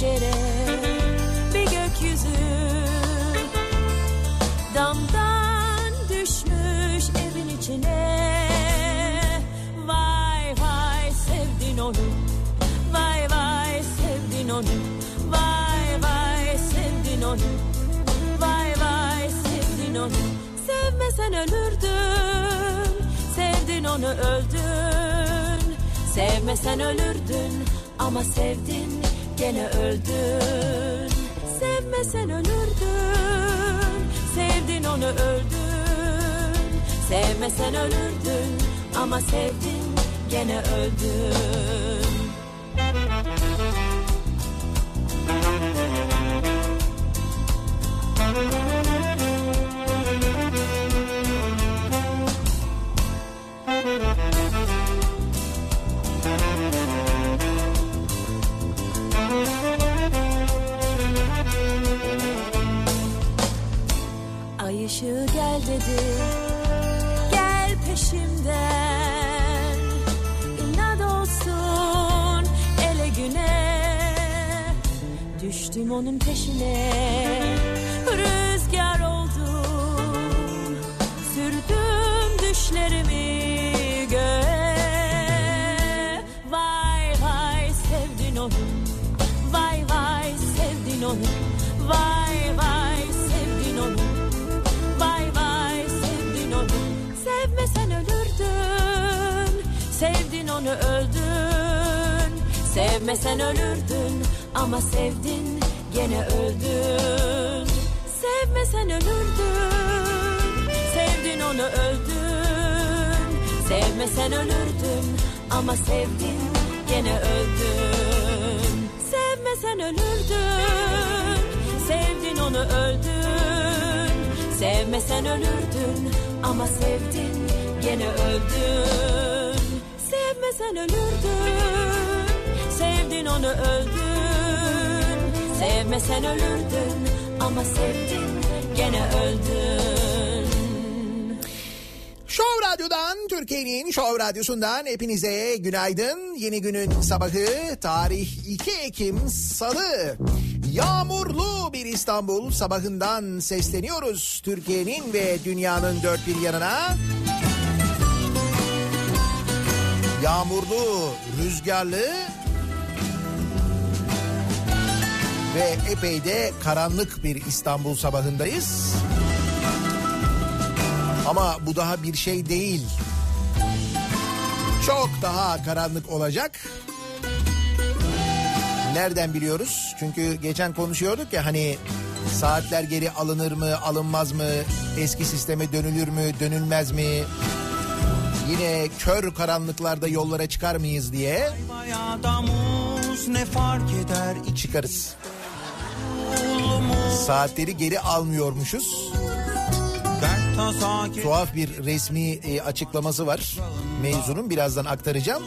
kapı bir pencere ölürdün Ama sevdin gene öldün Sevmesen ölürdün Sevdin onu öldün Sevmesen ölürdün Ama sevdin gene öldün Show Radyo'dan Türkiye'nin Show Radyosu'ndan hepinize günaydın. Yeni günün sabahı tarih 2 Ekim Salı. Yağmurlu İstanbul sabahından sesleniyoruz Türkiye'nin ve dünyanın dört bir yanına. Yağmurlu, rüzgarlı ve epey de karanlık bir İstanbul sabahındayız. Ama bu daha bir şey değil. Çok daha karanlık olacak. Nereden biliyoruz? Çünkü geçen konuşuyorduk ya hani saatler geri alınır mı, alınmaz mı? Eski sisteme dönülür mü, dönülmez mi? Yine kör karanlıklarda yollara çıkar mıyız diye Adamız ne fark eder çıkarız. Saatleri geri almıyormuşuz. Tuhaf bir resmi e, açıklaması var. Mevzunun birazdan aktaracağım.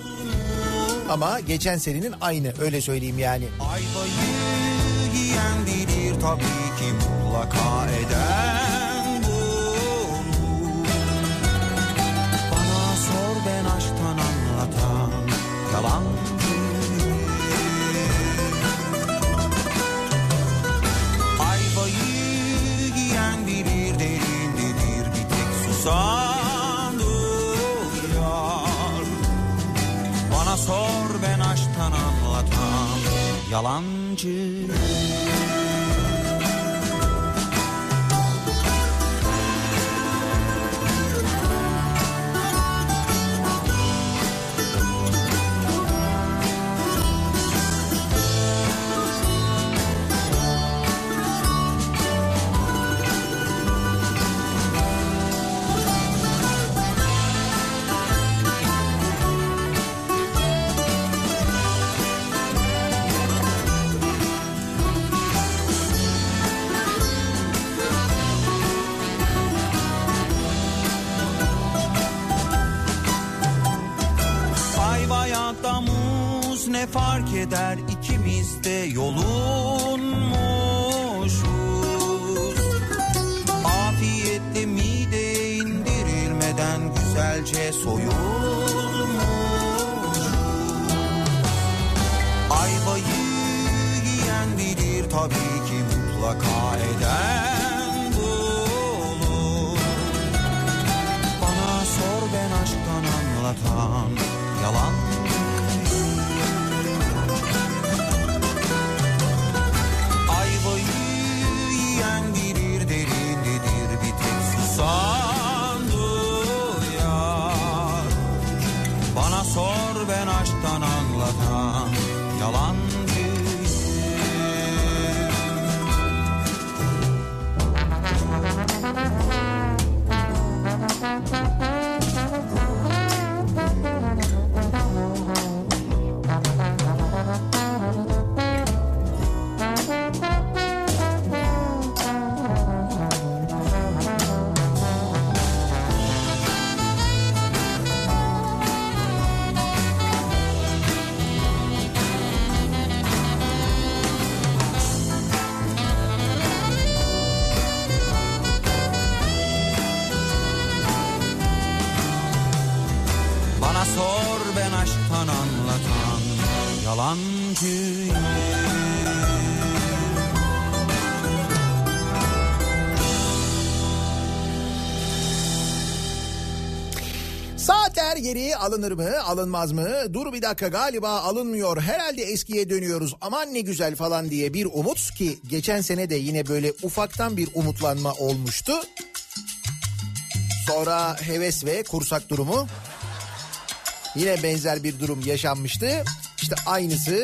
Ama geçen senenin aynı öyle söyleyeyim yani. ayvayı yiyen bilir tabii ki mutlaka eden bunu. Bana sor ben aşktan anlatan yalancı. Ayvayı yiyen bilir derindedir bir tek susandır sor ben aşktan anlatan yalancı. Ne fark eder ikimiz de yolunmuşuz. Afiyetle mideye indirilmeden güzelce soyulmuş. Ayvayı tabii ki mutlaka eden bu olur. Bana sor ben aşktan anlatan yalan Geri alınır mı alınmaz mı? Dur bir dakika galiba alınmıyor. Herhalde eskiye dönüyoruz. Aman ne güzel falan diye bir umut ki geçen sene de yine böyle ufaktan bir umutlanma olmuştu. Sonra heves ve kursak durumu yine benzer bir durum yaşanmıştı. İşte aynısı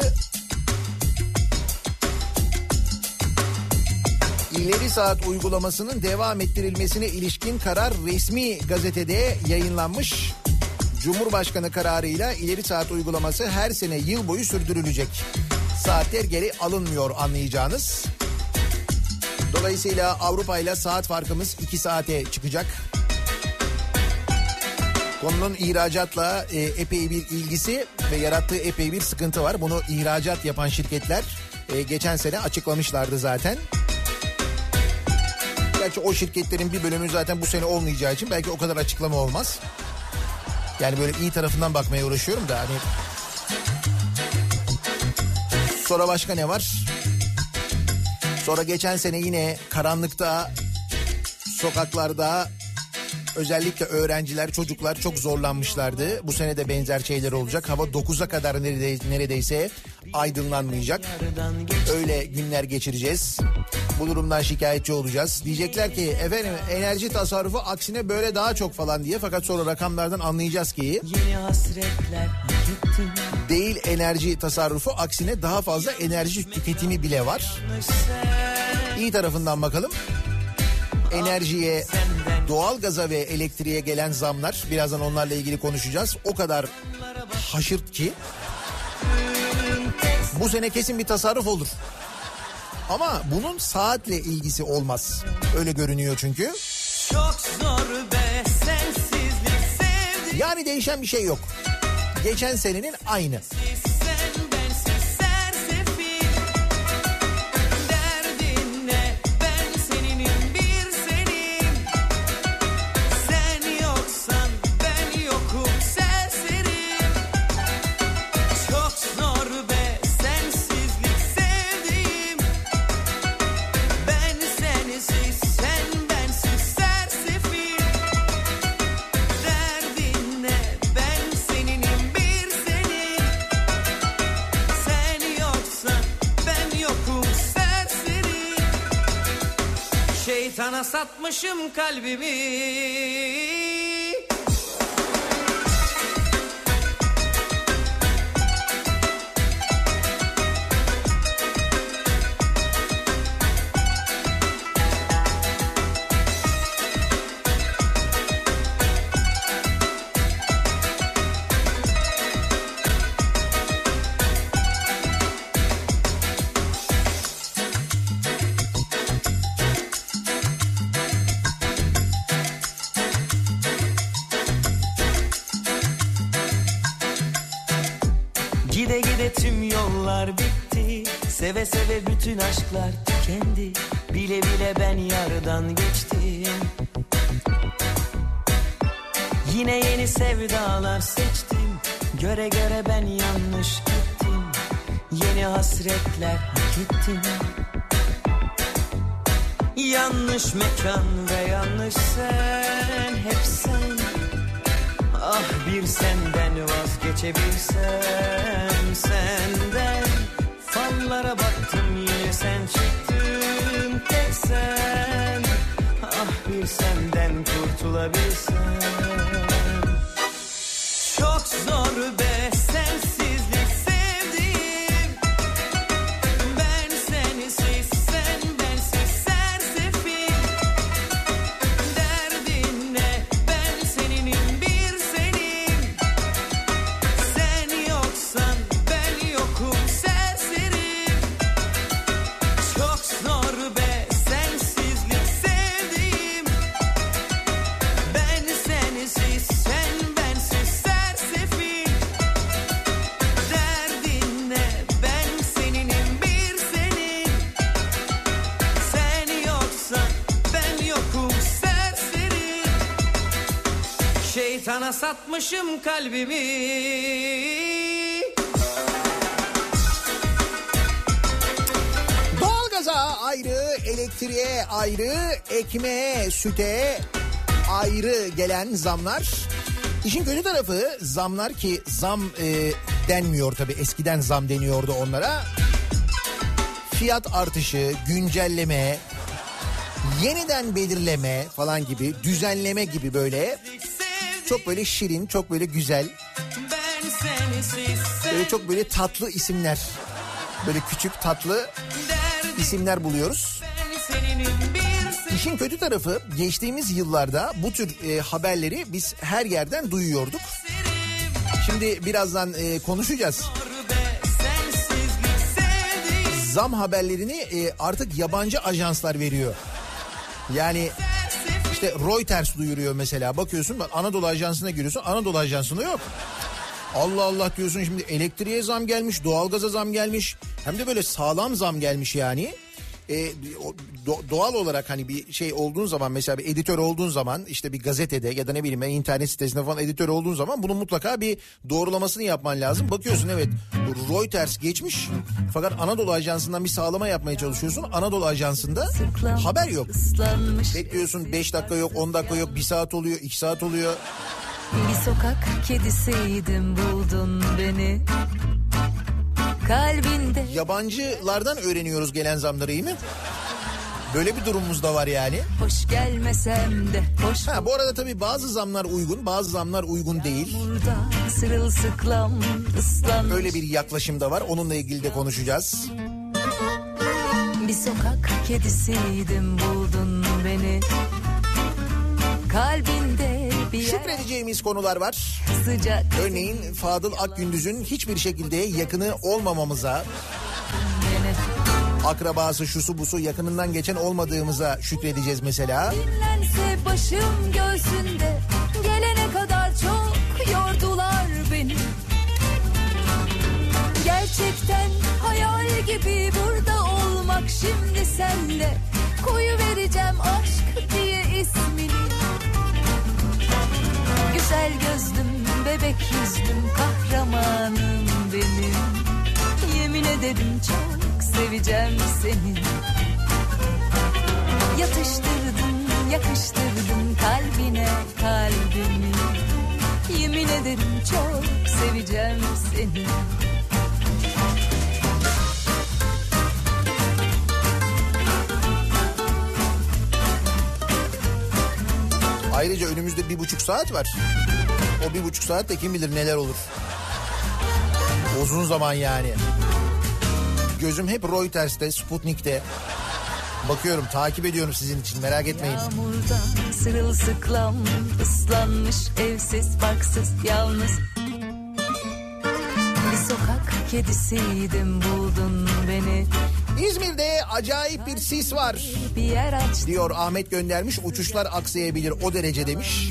İleri saat uygulamasının devam ettirilmesine ilişkin karar resmi gazetede yayınlanmış. Cumhurbaşkanı kararıyla ileri saat uygulaması her sene yıl boyu sürdürülecek. Saatler geri alınmıyor anlayacağınız. Dolayısıyla Avrupa ile saat farkımız 2 saate çıkacak. Konunun ihracatla e, epey bir ilgisi ve yarattığı epey bir sıkıntı var. Bunu ihracat yapan şirketler e, geçen sene açıklamışlardı zaten. Gerçi o şirketlerin bir bölümü zaten bu sene olmayacağı için belki o kadar açıklama olmaz. Yani böyle iyi tarafından bakmaya uğraşıyorum da hani... Sonra başka ne var? Sonra geçen sene yine karanlıkta, sokaklarda özellikle öğrenciler, çocuklar çok zorlanmışlardı. Bu sene de benzer şeyler olacak. Hava 9'a kadar neredeyse, aydınlanmayacak. Öyle günler geçireceğiz. Bu durumdan şikayetçi olacağız. Diyecekler ki efendim enerji tasarrufu aksine böyle daha çok falan diye. Fakat sonra rakamlardan anlayacağız ki değil enerji tasarrufu aksine daha fazla enerji tüketimi bile var. İyi tarafından bakalım. Enerjiye, doğalgaza ve elektriğe gelen zamlar birazdan onlarla ilgili konuşacağız. O kadar haşırt ki bu sene kesin bir tasarruf olur. Ama bunun saatle ilgisi olmaz. Öyle görünüyor çünkü. Çok zor be sensizlik sevdim Yani değişen bir şey yok. Geçen senenin aynı. Sen Satmışım kalbimi bütün aşklar tükendi. Bile bile ben yardan geçtim. Yine yeni sevdalar seçtim. Göre göre ben yanlış gittim. Yeni hasretler hak ettim. Yanlış mekan ve yanlış sen Hep sen. Ah bir senden vazgeçebilsem Senden Fallara baktım yine sen çıktın. Tek sen. Ah bir senden kurtulabilsem Satmışım kalbimi Doğalgaza ayrı, elektriğe ayrı, ekmeğe, süte ayrı gelen zamlar. İşin kötü tarafı zamlar ki zam e, denmiyor tabii eskiden zam deniyordu onlara. Fiyat artışı, güncelleme, yeniden belirleme falan gibi, düzenleme gibi böyle çok böyle şirin, çok böyle güzel, böyle çok böyle tatlı isimler. Böyle küçük tatlı isimler buluyoruz. İşin kötü tarafı geçtiğimiz yıllarda bu tür e, haberleri biz her yerden duyuyorduk. Şimdi birazdan e, konuşacağız. Zam haberlerini e, artık yabancı ajanslar veriyor. Yani işte Reuters duyuruyor mesela. Bakıyorsun bak Anadolu Ajansı'na giriyorsun. Anadolu Ajansı'nda yok. Allah Allah diyorsun şimdi elektriğe zam gelmiş, doğalgaza zam gelmiş. Hem de böyle sağlam zam gelmiş yani. E, do- doğal olarak hani bir şey olduğun zaman mesela bir editör olduğun zaman işte bir gazetede ya da ne bileyim internet sitesinde falan editör olduğun zaman bunun mutlaka bir doğrulamasını yapman lazım. Bakıyorsun evet Reuters geçmiş fakat Anadolu Ajansı'ndan bir sağlama yapmaya çalışıyorsun. Anadolu Ajansı'nda haber yok. Bekliyorsun 5 dakika yok 10 dakika yok 1 saat oluyor 2 saat oluyor. bir sokak kedisiydim buldun beni. Kalbinde Yabancılardan öğreniyoruz gelen zamları iyi mi? Böyle bir durumumuz da var yani. hoş gelmesem de hoş Ha bu arada tabii bazı zamlar uygun, bazı zamlar uygun değil. sırılsıklam ıslanmış Öyle bir yaklaşım da var. Onunla ilgili de konuşacağız. bir sokak kedisiydim buldun beni. Kalbinde bir Şükredeceğimiz konular var. sıcak Örneğin Fadıl Akgündüz'ün hiçbir şekilde yakını olmamamıza. Akrabası şusu busu yakınından geçen olmadığımıza şükredeceğiz mesela. Dinlense başım göğsünde gelene kadar çok yordular beni. Gerçekten hayal gibi burada olmak şimdi senle koyu vereceğim aşk diye ismini. Güzel gözlüm, bebek yüzlüm, kahramanım benim. Yemin ederim çok seveceğim seni. Yatıştırdın, yakıştırdın kalbine kalbimi. Yemin ederim çok seveceğim seni. Ayrıca önümüzde bir buçuk saat var. O bir buçuk saatte kim bilir neler olur. Uzun zaman yani. Gözüm hep Reuters'te, Sputnik'te. Bakıyorum, takip ediyorum sizin için merak etmeyin. Yağmurda sırılsıklam ıslanmış evsiz barksız yalnız. Bir sokak kedisiydim buldun beni. İzmir'de acayip bir sis var. Diyor Ahmet göndermiş uçuşlar aksayabilir o derece demiş.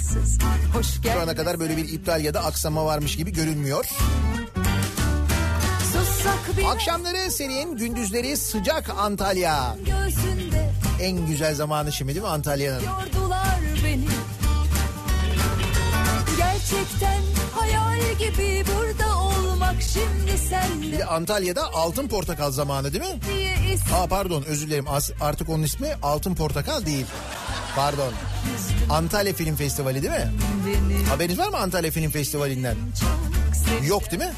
hoş Şu ana kadar böyle bir iptal ya da aksama varmış gibi görünmüyor. Akşamları serin, gündüzleri sıcak Antalya. En güzel zamanı şimdi değil mi Antalya'nın? yordular beni. Gerçekten hayal gibi burada olmak şimdi sen Bir de Antalya'da Altın Portakal zamanı değil mi? Aa pardon özür dilerim artık onun ismi Altın Portakal değil. Pardon. Antalya Film Festivali değil mi? beni Haberiniz var mı Antalya Film Festivali'nden? Yok değil mi?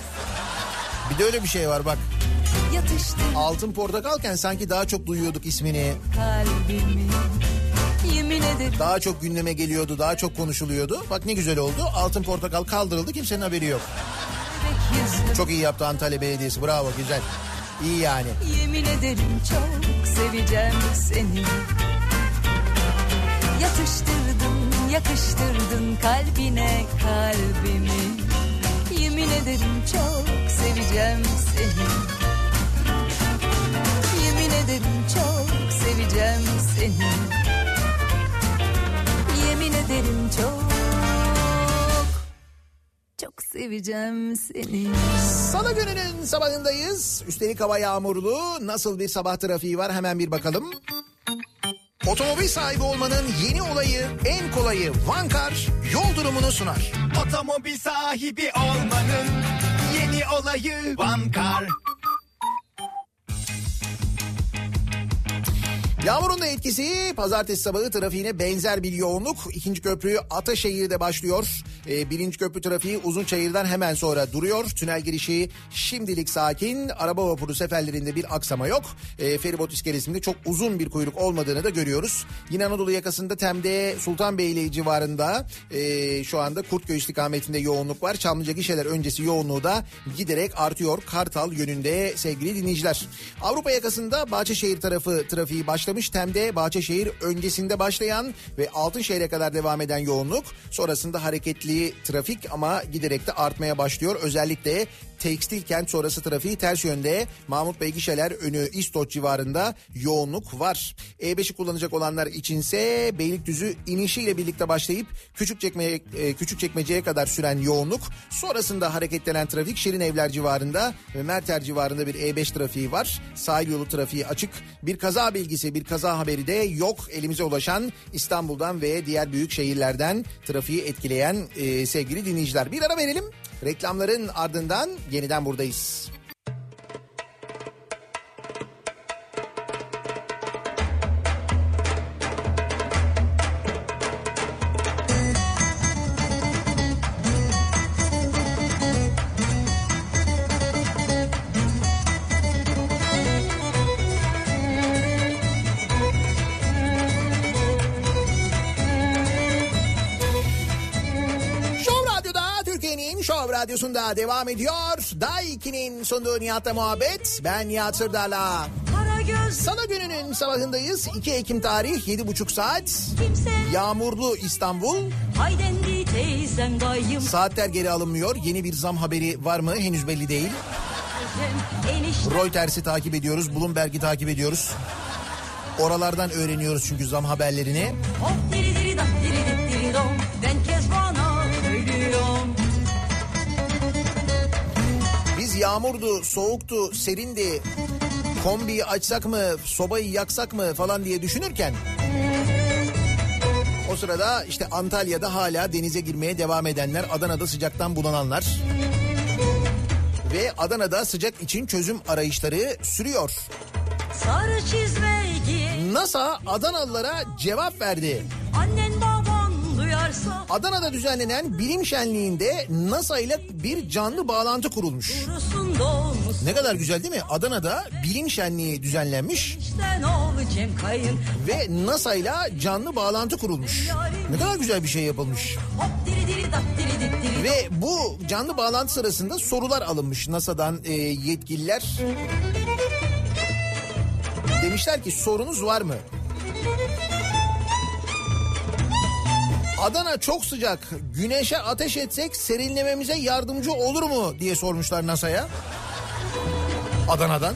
Bir de öyle bir şey var bak. yatıştır Altın Portakalken sanki daha çok duyuyorduk ismini. kalbimi yemin ederim Daha çok gündeme geliyordu, daha çok konuşuluyordu. Bak ne güzel oldu. Altın Portakal kaldırıldı kimsenin haberi yok. Çok iyi yaptı Antalya Belediyesi. Bravo güzel. İyi yani. yemin ederim çok seveceğim seni yatıştırdın yakıştırdın kalbine kalbimi yemin ederim çok seveceğim seni yemin ederim çok seveceğim seni yemin ederim çok çok seveceğim seni Salı gününün sabahındayız. Üstelik hava yağmurlu. Nasıl bir sabah trafiği var hemen bir bakalım. Otomobil sahibi olmanın yeni olayı, en kolayı Vankar yol durumunu sunar. Otomobil sahibi olmanın yeni olayı Vankar. Yağmurun da etkisi pazartesi sabahı trafiğine benzer bir yoğunluk. İkinci köprü Ataşehir'de başlıyor. Ee, birinci köprü trafiği Uzunçayır'dan hemen sonra duruyor. Tünel girişi şimdilik sakin. Araba vapuru seferlerinde bir aksama yok. Ee, feribot iskelesinde çok uzun bir kuyruk olmadığını da görüyoruz. Yine Anadolu yakasında Tem'de Sultanbeyli civarında e, şu anda Kurtköy istikametinde yoğunluk var. Çamlıca gişeler öncesi yoğunluğu da giderek artıyor. Kartal yönünde sevgili dinleyiciler. Avrupa yakasında Bahçeşehir tarafı trafiği başlamış. Tem'de Bahçeşehir öncesinde başlayan ve Altınşehir'e kadar devam eden yoğunluk. Sonrasında hareketli trafik ama giderek de artmaya başlıyor. Özellikle tekstil kent sonrası trafiği ters yönde Mahmut Bey gişeler önü İstoç civarında yoğunluk var. E5'i kullanacak olanlar içinse Beylikdüzü inişiyle birlikte başlayıp Küçükçekme, e, Küçükçekmece'ye kadar süren yoğunluk. Sonrasında hareketlenen trafik Şirin Evler civarında ve Merter civarında bir E5 trafiği var. Sahil yolu trafiği açık. Bir kaza bilgisi, bir kaza haberi de yok. Elimize ulaşan İstanbul'dan ve diğer büyük şehirlerden trafiği etkileyen e, sevgili dinleyiciler. Bir ara verelim. Reklamların ardından yeniden buradayız. Radyosu'nda devam ediyor. Day 2'nin sunduğu Nihat'la muhabbet. Ben Nihat Sırdar'la. Salı gününün sabahındayız. 2 Ekim tarih 7.30 saat. kimse Yağmurlu İstanbul. Haydendi teyzem dayım Saatler geri alınmıyor. Yeni bir zam haberi var mı? Henüz belli değil. Reuters'i takip ediyoruz. Bloomberg'i takip ediyoruz. Oralardan öğreniyoruz çünkü zam haberlerini. Hop diri diri yağmurdu, soğuktu, serindi. Kombiyi açsak mı, sobayı yaksak mı falan diye düşünürken... O sırada işte Antalya'da hala denize girmeye devam edenler, Adana'da sıcaktan bulananlar... Ve Adana'da sıcak için çözüm arayışları sürüyor. NASA Adanalılara cevap verdi. Adana'da düzenlenen bilim şenliğinde NASA ile bir canlı bağlantı kurulmuş. Ne kadar güzel değil mi? Adana'da bilim şenliği düzenlenmiş ve NASA ile canlı bağlantı kurulmuş. Ne kadar güzel bir şey yapılmış. Ve bu canlı bağlantı sırasında sorular alınmış NASA'dan e, yetkililer. Demişler ki sorunuz var mı? Adana çok sıcak. Güneşe ateş etsek serinlememize yardımcı olur mu diye sormuşlar NASA'ya. Adana'dan.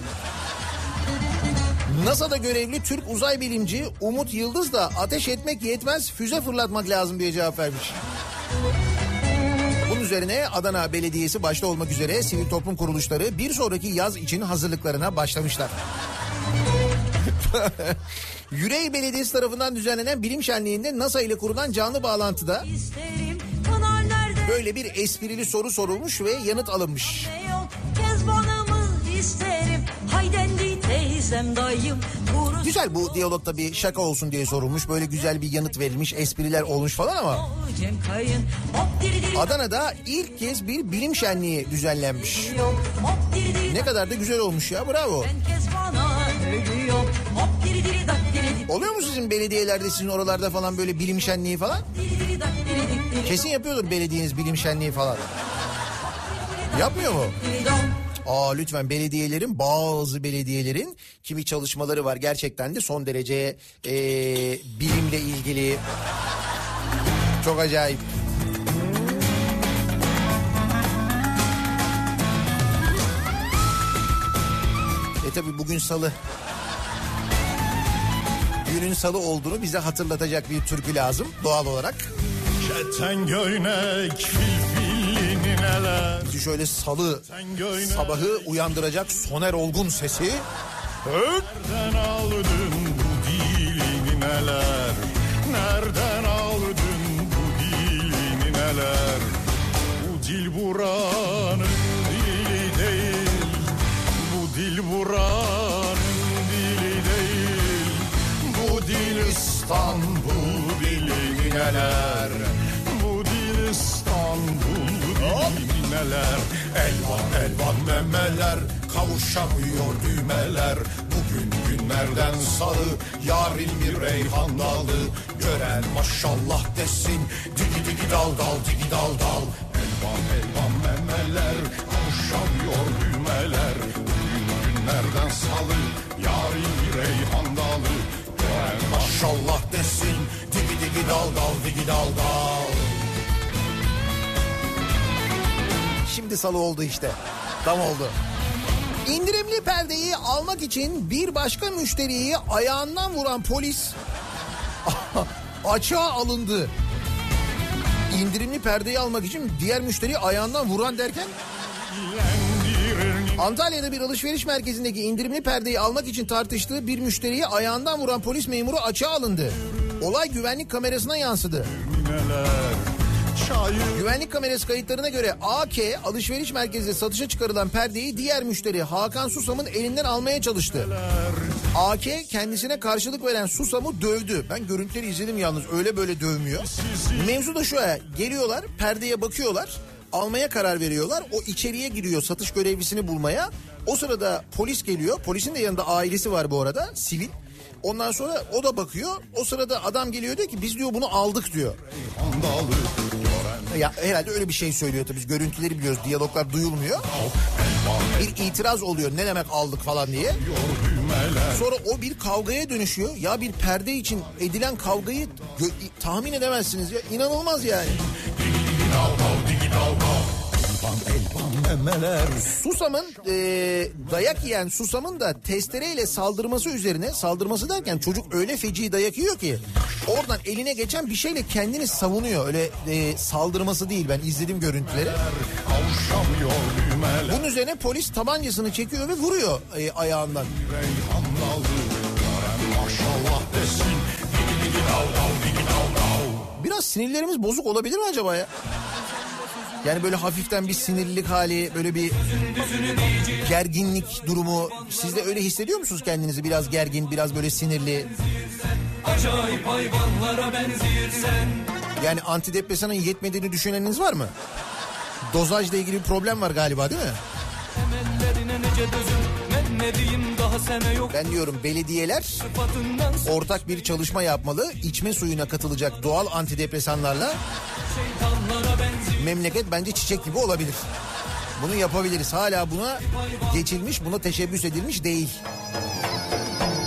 NASA'da görevli Türk uzay bilimci Umut Yıldız da ateş etmek yetmez füze fırlatmak lazım diye cevap vermiş. Bunun üzerine Adana Belediyesi başta olmak üzere sivil toplum kuruluşları bir sonraki yaz için hazırlıklarına başlamışlar. Yüreği Belediyesi tarafından düzenlenen bilim şenliğinde NASA ile kurulan canlı bağlantıda böyle bir esprili soru sorulmuş ve yanıt alınmış. Güzel bu diyalogta bir şaka olsun diye sorulmuş. Böyle güzel bir yanıt verilmiş, espriler olmuş falan ama. Adana'da ilk kez bir bilim şenliği düzenlenmiş. Ne kadar da güzel olmuş ya bravo. Herkes bana Oluyor mu sizin belediyelerde sizin oralarda falan böyle bilim şenliği falan? Kesin yapıyordur belediyeniz bilim şenliği falan. Yapmıyor mu? Aa lütfen belediyelerin bazı belediyelerin kimi çalışmaları var gerçekten de son derece eee, bilimle ilgili. Çok acayip. E tabi bugün salı. Günün salı olduğunu bize hatırlatacak bir türkü lazım doğal olarak. Keten göynek neler? Bizi şöyle salı sabahı uyandıracak Soner Olgun sesi. Nereden aldın bu dilini neler? Nereden aldın bu dilini neler? Bu dil buranın dili değil. Bu dil buranın neler Bu dil İstanbul dili neler Elvan elvan memeler kavuşamıyor düğmeler. Bugün günlerden salı yarın bir reyhan dalı. Gören maşallah desin digi digi dal dal digi dal dal. Elvan elvan memeler kavuşamıyor düğmeler. Bugün günlerden salı yarın bir reyhan dalı. Gören maşallah desin digi dal dal digi dal dal Şimdi salı oldu işte. Tam oldu. İndirimli perdeyi almak için bir başka müşteriyi ayağından vuran polis açığa alındı. İndirimli perdeyi almak için diğer müşteriyi ayağından vuran derken Antalya'da bir alışveriş merkezindeki indirimli perdeyi almak için tartıştığı bir müşteriyi ayağından vuran polis memuru açığa alındı. Olay güvenlik kamerasına yansıdı. Güvenlik kamerası kayıtlarına göre AK alışveriş merkezinde satışa çıkarılan perdeyi diğer müşteri Hakan Susam'ın elinden almaya çalıştı. AK kendisine karşılık veren Susam'ı dövdü. Ben görüntüleri izledim yalnız öyle böyle dövmüyor. Mevzu da şu ya geliyorlar perdeye bakıyorlar almaya karar veriyorlar. O içeriye giriyor satış görevlisini bulmaya. O sırada polis geliyor. Polisin de yanında ailesi var bu arada sivil. Ondan sonra o da bakıyor. O sırada adam geliyor diyor ki biz diyor bunu aldık diyor. Ya herhalde öyle bir şey söylüyor tabii biz görüntüleri biliyoruz diyaloglar duyulmuyor. Bir itiraz oluyor ne demek aldık falan diye. Sonra o bir kavgaya dönüşüyor. Ya bir perde için edilen kavgayı tahmin edemezsiniz ya inanılmaz yani. Memeler Susam'ın e, dayak yiyen Susam'ın da testereyle saldırması üzerine saldırması derken çocuk öyle feci dayak yiyor ki oradan eline geçen bir şeyle kendini savunuyor. Öyle e, saldırması değil ben izledim görüntüleri. Bunun üzerine polis tabancasını çekiyor ve vuruyor e, ayağından. Biraz sinirlerimiz bozuk olabilir mi acaba ya? Yani böyle hafiften bir sinirlilik hali, böyle bir gerginlik durumu. Siz de öyle hissediyor musunuz kendinizi? Biraz gergin, biraz böyle sinirli. Acayip hayvanlara benzirsen Yani antidepresanın yetmediğini düşüneniniz var mı? Dozajla ilgili bir problem var galiba değil mi? Ben diyorum belediyeler ortak bir çalışma yapmalı. İçme suyuna katılacak doğal antidepresanlarla memleket bence çiçek gibi olabilir. Bunu yapabiliriz. Hala buna geçilmiş, buna teşebbüs edilmiş değil.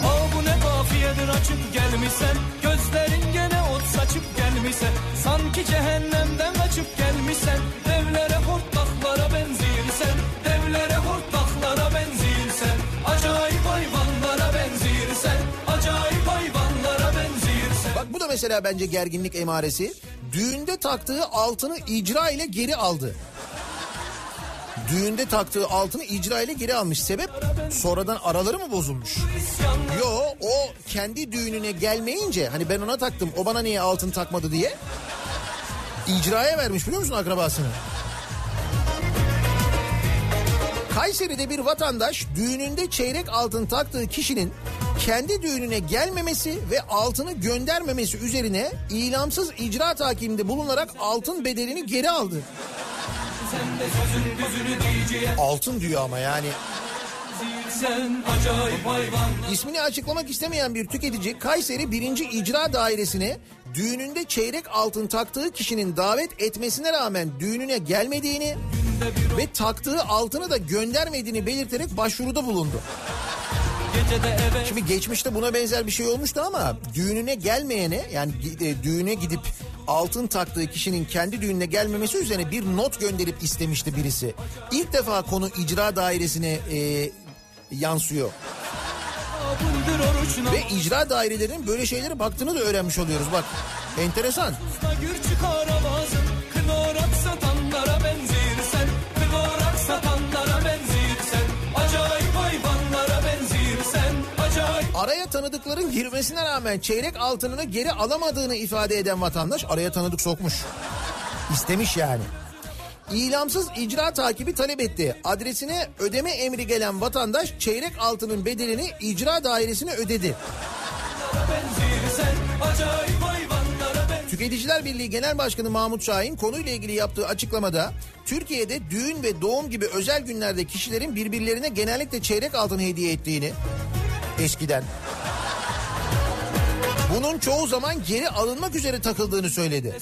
Aa bu ne kafiyeden açıp gelmişsen Gözlerin gene ot saçıp gelmişsen Sanki cehennemden kaçıp gelmişsen Devlere hortlaklara benzirsen Devlere hortlaklara benzirsen Acayip hayvanlara benzirsen Acayip hayvanlara benzirsen Bak bu da mesela bence gerginlik emaresi. Düğünde taktığı altını icra ile geri aldı. Düğünde taktığı altını icra ile geri almış. Sebep sonradan araları mı bozulmuş? Yo o kendi düğününe gelmeyince hani ben ona taktım o bana niye altın takmadı diye icraya vermiş biliyor musun akrabasını? Kayseri'de bir vatandaş düğününde çeyrek altın taktığı kişinin kendi düğününe gelmemesi ve altını göndermemesi üzerine ilamsız icra takibinde bulunarak altın bedelini geri aldı. Altın diyor ama yani. İsmini açıklamak istemeyen bir tüketici Kayseri 1. İcra Dairesi'ne düğününde çeyrek altın taktığı kişinin davet etmesine rağmen düğününe gelmediğini ve taktığı altını da göndermediğini belirterek başvuruda bulundu. Şimdi geçmişte buna benzer bir şey olmuştu ama düğününe gelmeyene yani e, düğüne gidip altın taktığı kişinin kendi düğününe gelmemesi üzerine bir not gönderip istemişti birisi. İlk defa konu icra dairesine e, yansıyor. Ve icra dairelerinin böyle şeylere baktığını da öğrenmiş oluyoruz bak. Enteresan. gür çıkaramazsın Araya tanıdıkların girmesine rağmen çeyrek altınını geri alamadığını ifade eden vatandaş araya tanıdık sokmuş. İstemiş yani. İlamsız icra takibi talep etti. Adresine ödeme emri gelen vatandaş çeyrek altının bedelini icra dairesine ödedi. Tüketiciler Birliği Genel Başkanı Mahmut Şahin konuyla ilgili yaptığı açıklamada Türkiye'de düğün ve doğum gibi özel günlerde kişilerin birbirlerine genellikle çeyrek altın hediye ettiğini eskiden bunun çoğu zaman geri alınmak üzere takıldığını söyledi.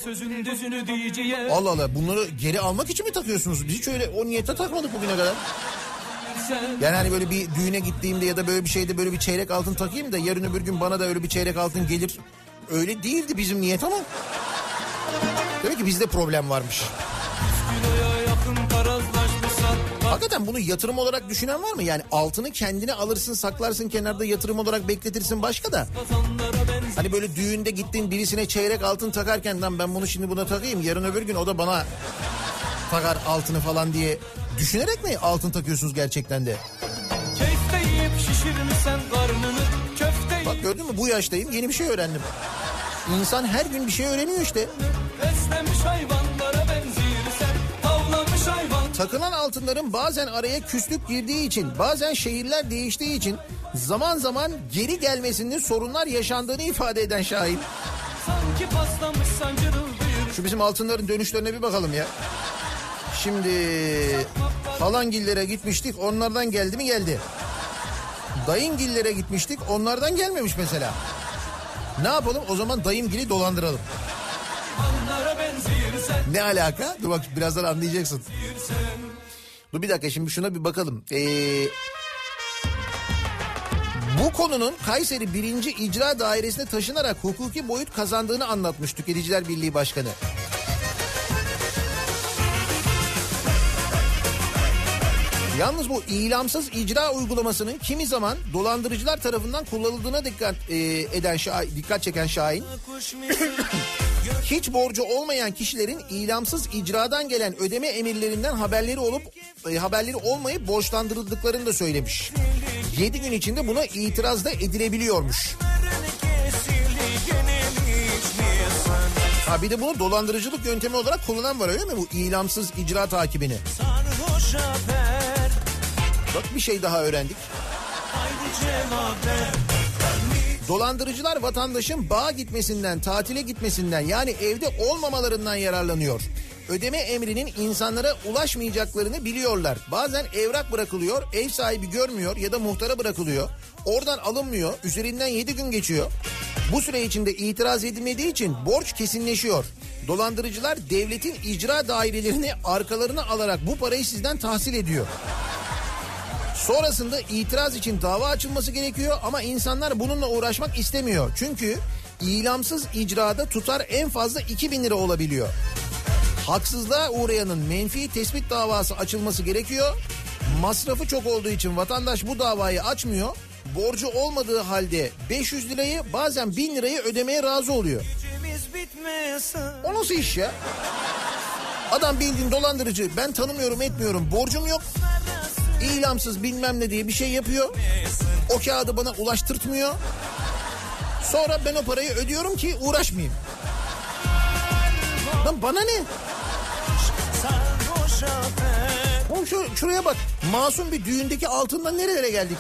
Allah Allah bunları geri almak için mi takıyorsunuz? Biz hiç öyle o niyete takmadık bugüne kadar. Yani hani böyle bir düğüne gittiğimde ya da böyle bir şeyde böyle bir çeyrek altın takayım da yarın öbür gün bana da öyle bir çeyrek altın gelir. Öyle değildi bizim niyet ama. Demek ki bizde problem varmış. Hakikaten bunu yatırım olarak düşünen var mı? Yani altını kendine alırsın saklarsın kenarda yatırım olarak bekletirsin başka da. Hani böyle düğünde gittin birisine çeyrek altın takarken lan ben bunu şimdi buna takayım yarın öbür gün o da bana takar altını falan diye düşünerek mi altın takıyorsunuz gerçekten de? Bak gördün mü bu yaştayım yeni bir şey öğrendim. İnsan her gün bir şey öğreniyor işte. Takılan altınların bazen araya küslük girdiği için, bazen şehirler değiştiği için zaman zaman geri gelmesinde sorunlar yaşandığını ifade eden sancırıldı Şu bizim altınların dönüşlerine bir bakalım ya. Şimdi halangillere gitmiştik onlardan geldi mi geldi. Dayıngillere gitmiştik onlardan gelmemiş mesela. Ne yapalım o zaman dayımgili dolandıralım. Ne alaka? Dur bak birazdan anlayacaksın. Dur bir dakika şimdi şuna bir bakalım. Ee, bu konunun Kayseri 1. İcra Dairesi'ne taşınarak hukuki boyut kazandığını anlatmış Tüketiciler Birliği Başkanı. Yalnız bu ilamsız icra uygulamasının kimi zaman dolandırıcılar tarafından kullanıldığına dikkat e, eden şah- dikkat çeken Şahin hiç borcu olmayan kişilerin ilamsız icradan gelen ödeme emirlerinden haberleri olup e, haberleri olmayıp borçlandırıldıklarını da söylemiş. 7 gün içinde buna itiraz da edilebiliyormuş. Ha bir de bunu dolandırıcılık yöntemi olarak kullanan var öyle mi bu ilamsız icra takibini? Bak bir şey daha öğrendik. Dolandırıcılar vatandaşın bağa gitmesinden, tatile gitmesinden yani evde olmamalarından yararlanıyor. Ödeme emrinin insanlara ulaşmayacaklarını biliyorlar. Bazen evrak bırakılıyor, ev sahibi görmüyor ya da muhtara bırakılıyor. Oradan alınmıyor, üzerinden 7 gün geçiyor. Bu süre içinde itiraz edilmediği için borç kesinleşiyor. Dolandırıcılar devletin icra dairelerini arkalarına alarak bu parayı sizden tahsil ediyor. Sonrasında itiraz için dava açılması gerekiyor ama insanlar bununla uğraşmak istemiyor. Çünkü ilamsız icrada tutar en fazla 2000 lira olabiliyor. Haksızlığa uğrayanın menfi tespit davası açılması gerekiyor. Masrafı çok olduğu için vatandaş bu davayı açmıyor. Borcu olmadığı halde 500 lirayı bazen 1000 lirayı ödemeye razı oluyor. O nasıl iş ya? Adam bildiğin dolandırıcı ben tanımıyorum etmiyorum borcum yok. İlamsız bilmem ne diye bir şey yapıyor. O kağıdı bana ulaştırtmıyor. Sonra ben o parayı ödüyorum ki uğraşmayayım. Lan bana ne? O Kızım şu, şuraya bak. Masum bir düğündeki altından nerelere geldik?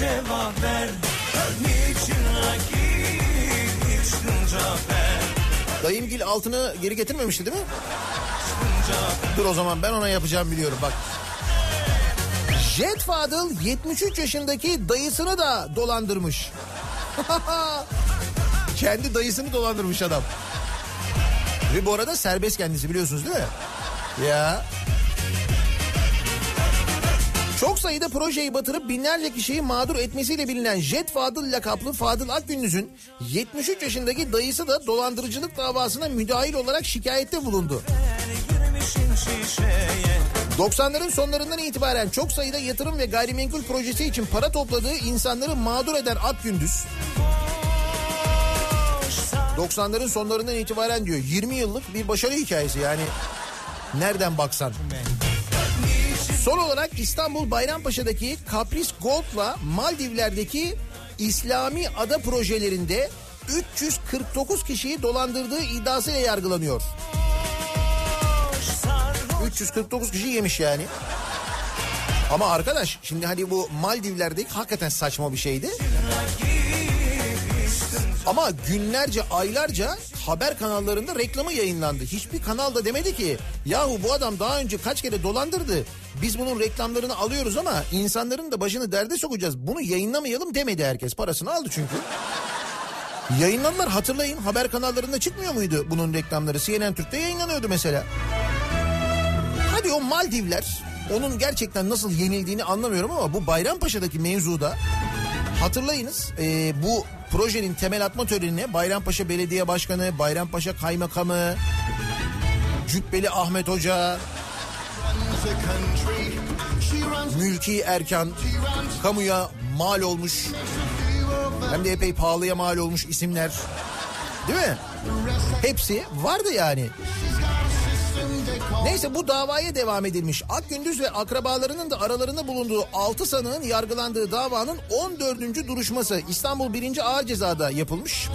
Cevap ver Niçin rakip içtin Cafer Dayımgil altını geri getirmemişti değil mi? Dur o zaman ben ona yapacağım biliyorum bak. Jet Fadıl 73 yaşındaki dayısını da dolandırmış. Kendi dayısını dolandırmış adam. Ve bu arada serbest kendisi biliyorsunuz değil mi? Ya. Çok sayıda projeyi batırıp binlerce kişiyi mağdur etmesiyle bilinen Jet Fadıl lakaplı Fadıl Akgündüz'ün 73 yaşındaki dayısı da dolandırıcılık davasına müdahil olarak şikayette bulundu. Girmişin şişeye 90'ların sonlarından itibaren çok sayıda yatırım ve gayrimenkul projesi için para topladığı insanları mağdur eden Akgündüz 90'ların sonlarından itibaren diyor 20 yıllık bir başarı hikayesi yani nereden baksan. Son olarak İstanbul Bayrampaşa'daki Kapris Gold'la Maldivler'deki İslami Ada projelerinde 349 kişiyi dolandırdığı iddiasıyla yargılanıyor. 349 kişi yemiş yani. Ama arkadaş şimdi hani bu Maldivler'deki hakikaten saçma bir şeydi. Ama günlerce aylarca haber kanallarında reklamı yayınlandı. Hiçbir kanal da demedi ki yahu bu adam daha önce kaç kere dolandırdı. Biz bunun reklamlarını alıyoruz ama insanların da başını derde sokacağız. Bunu yayınlamayalım demedi herkes. Parasını aldı çünkü. Yayınlanlar hatırlayın haber kanallarında çıkmıyor muydu bunun reklamları? CNN Türk'te yayınlanıyordu mesela. Hadi o Maldivler onun gerçekten nasıl yenildiğini anlamıyorum ama bu Bayrampaşa'daki mevzuda hatırlayınız e, bu projenin temel atma törenine Bayrampaşa Belediye Başkanı, Bayrampaşa Kaymakamı, Cübbeli Ahmet Hoca, Mülki Erkan, kamuya mal olmuş hem de epey pahalıya mal olmuş isimler değil mi? Hepsi vardı yani. Neyse bu davaya devam edilmiş. Akgündüz ve akrabalarının da aralarında bulunduğu 6 sanığın yargılandığı davanın 14. duruşması İstanbul 1. Ağır Ceza'da yapılmış.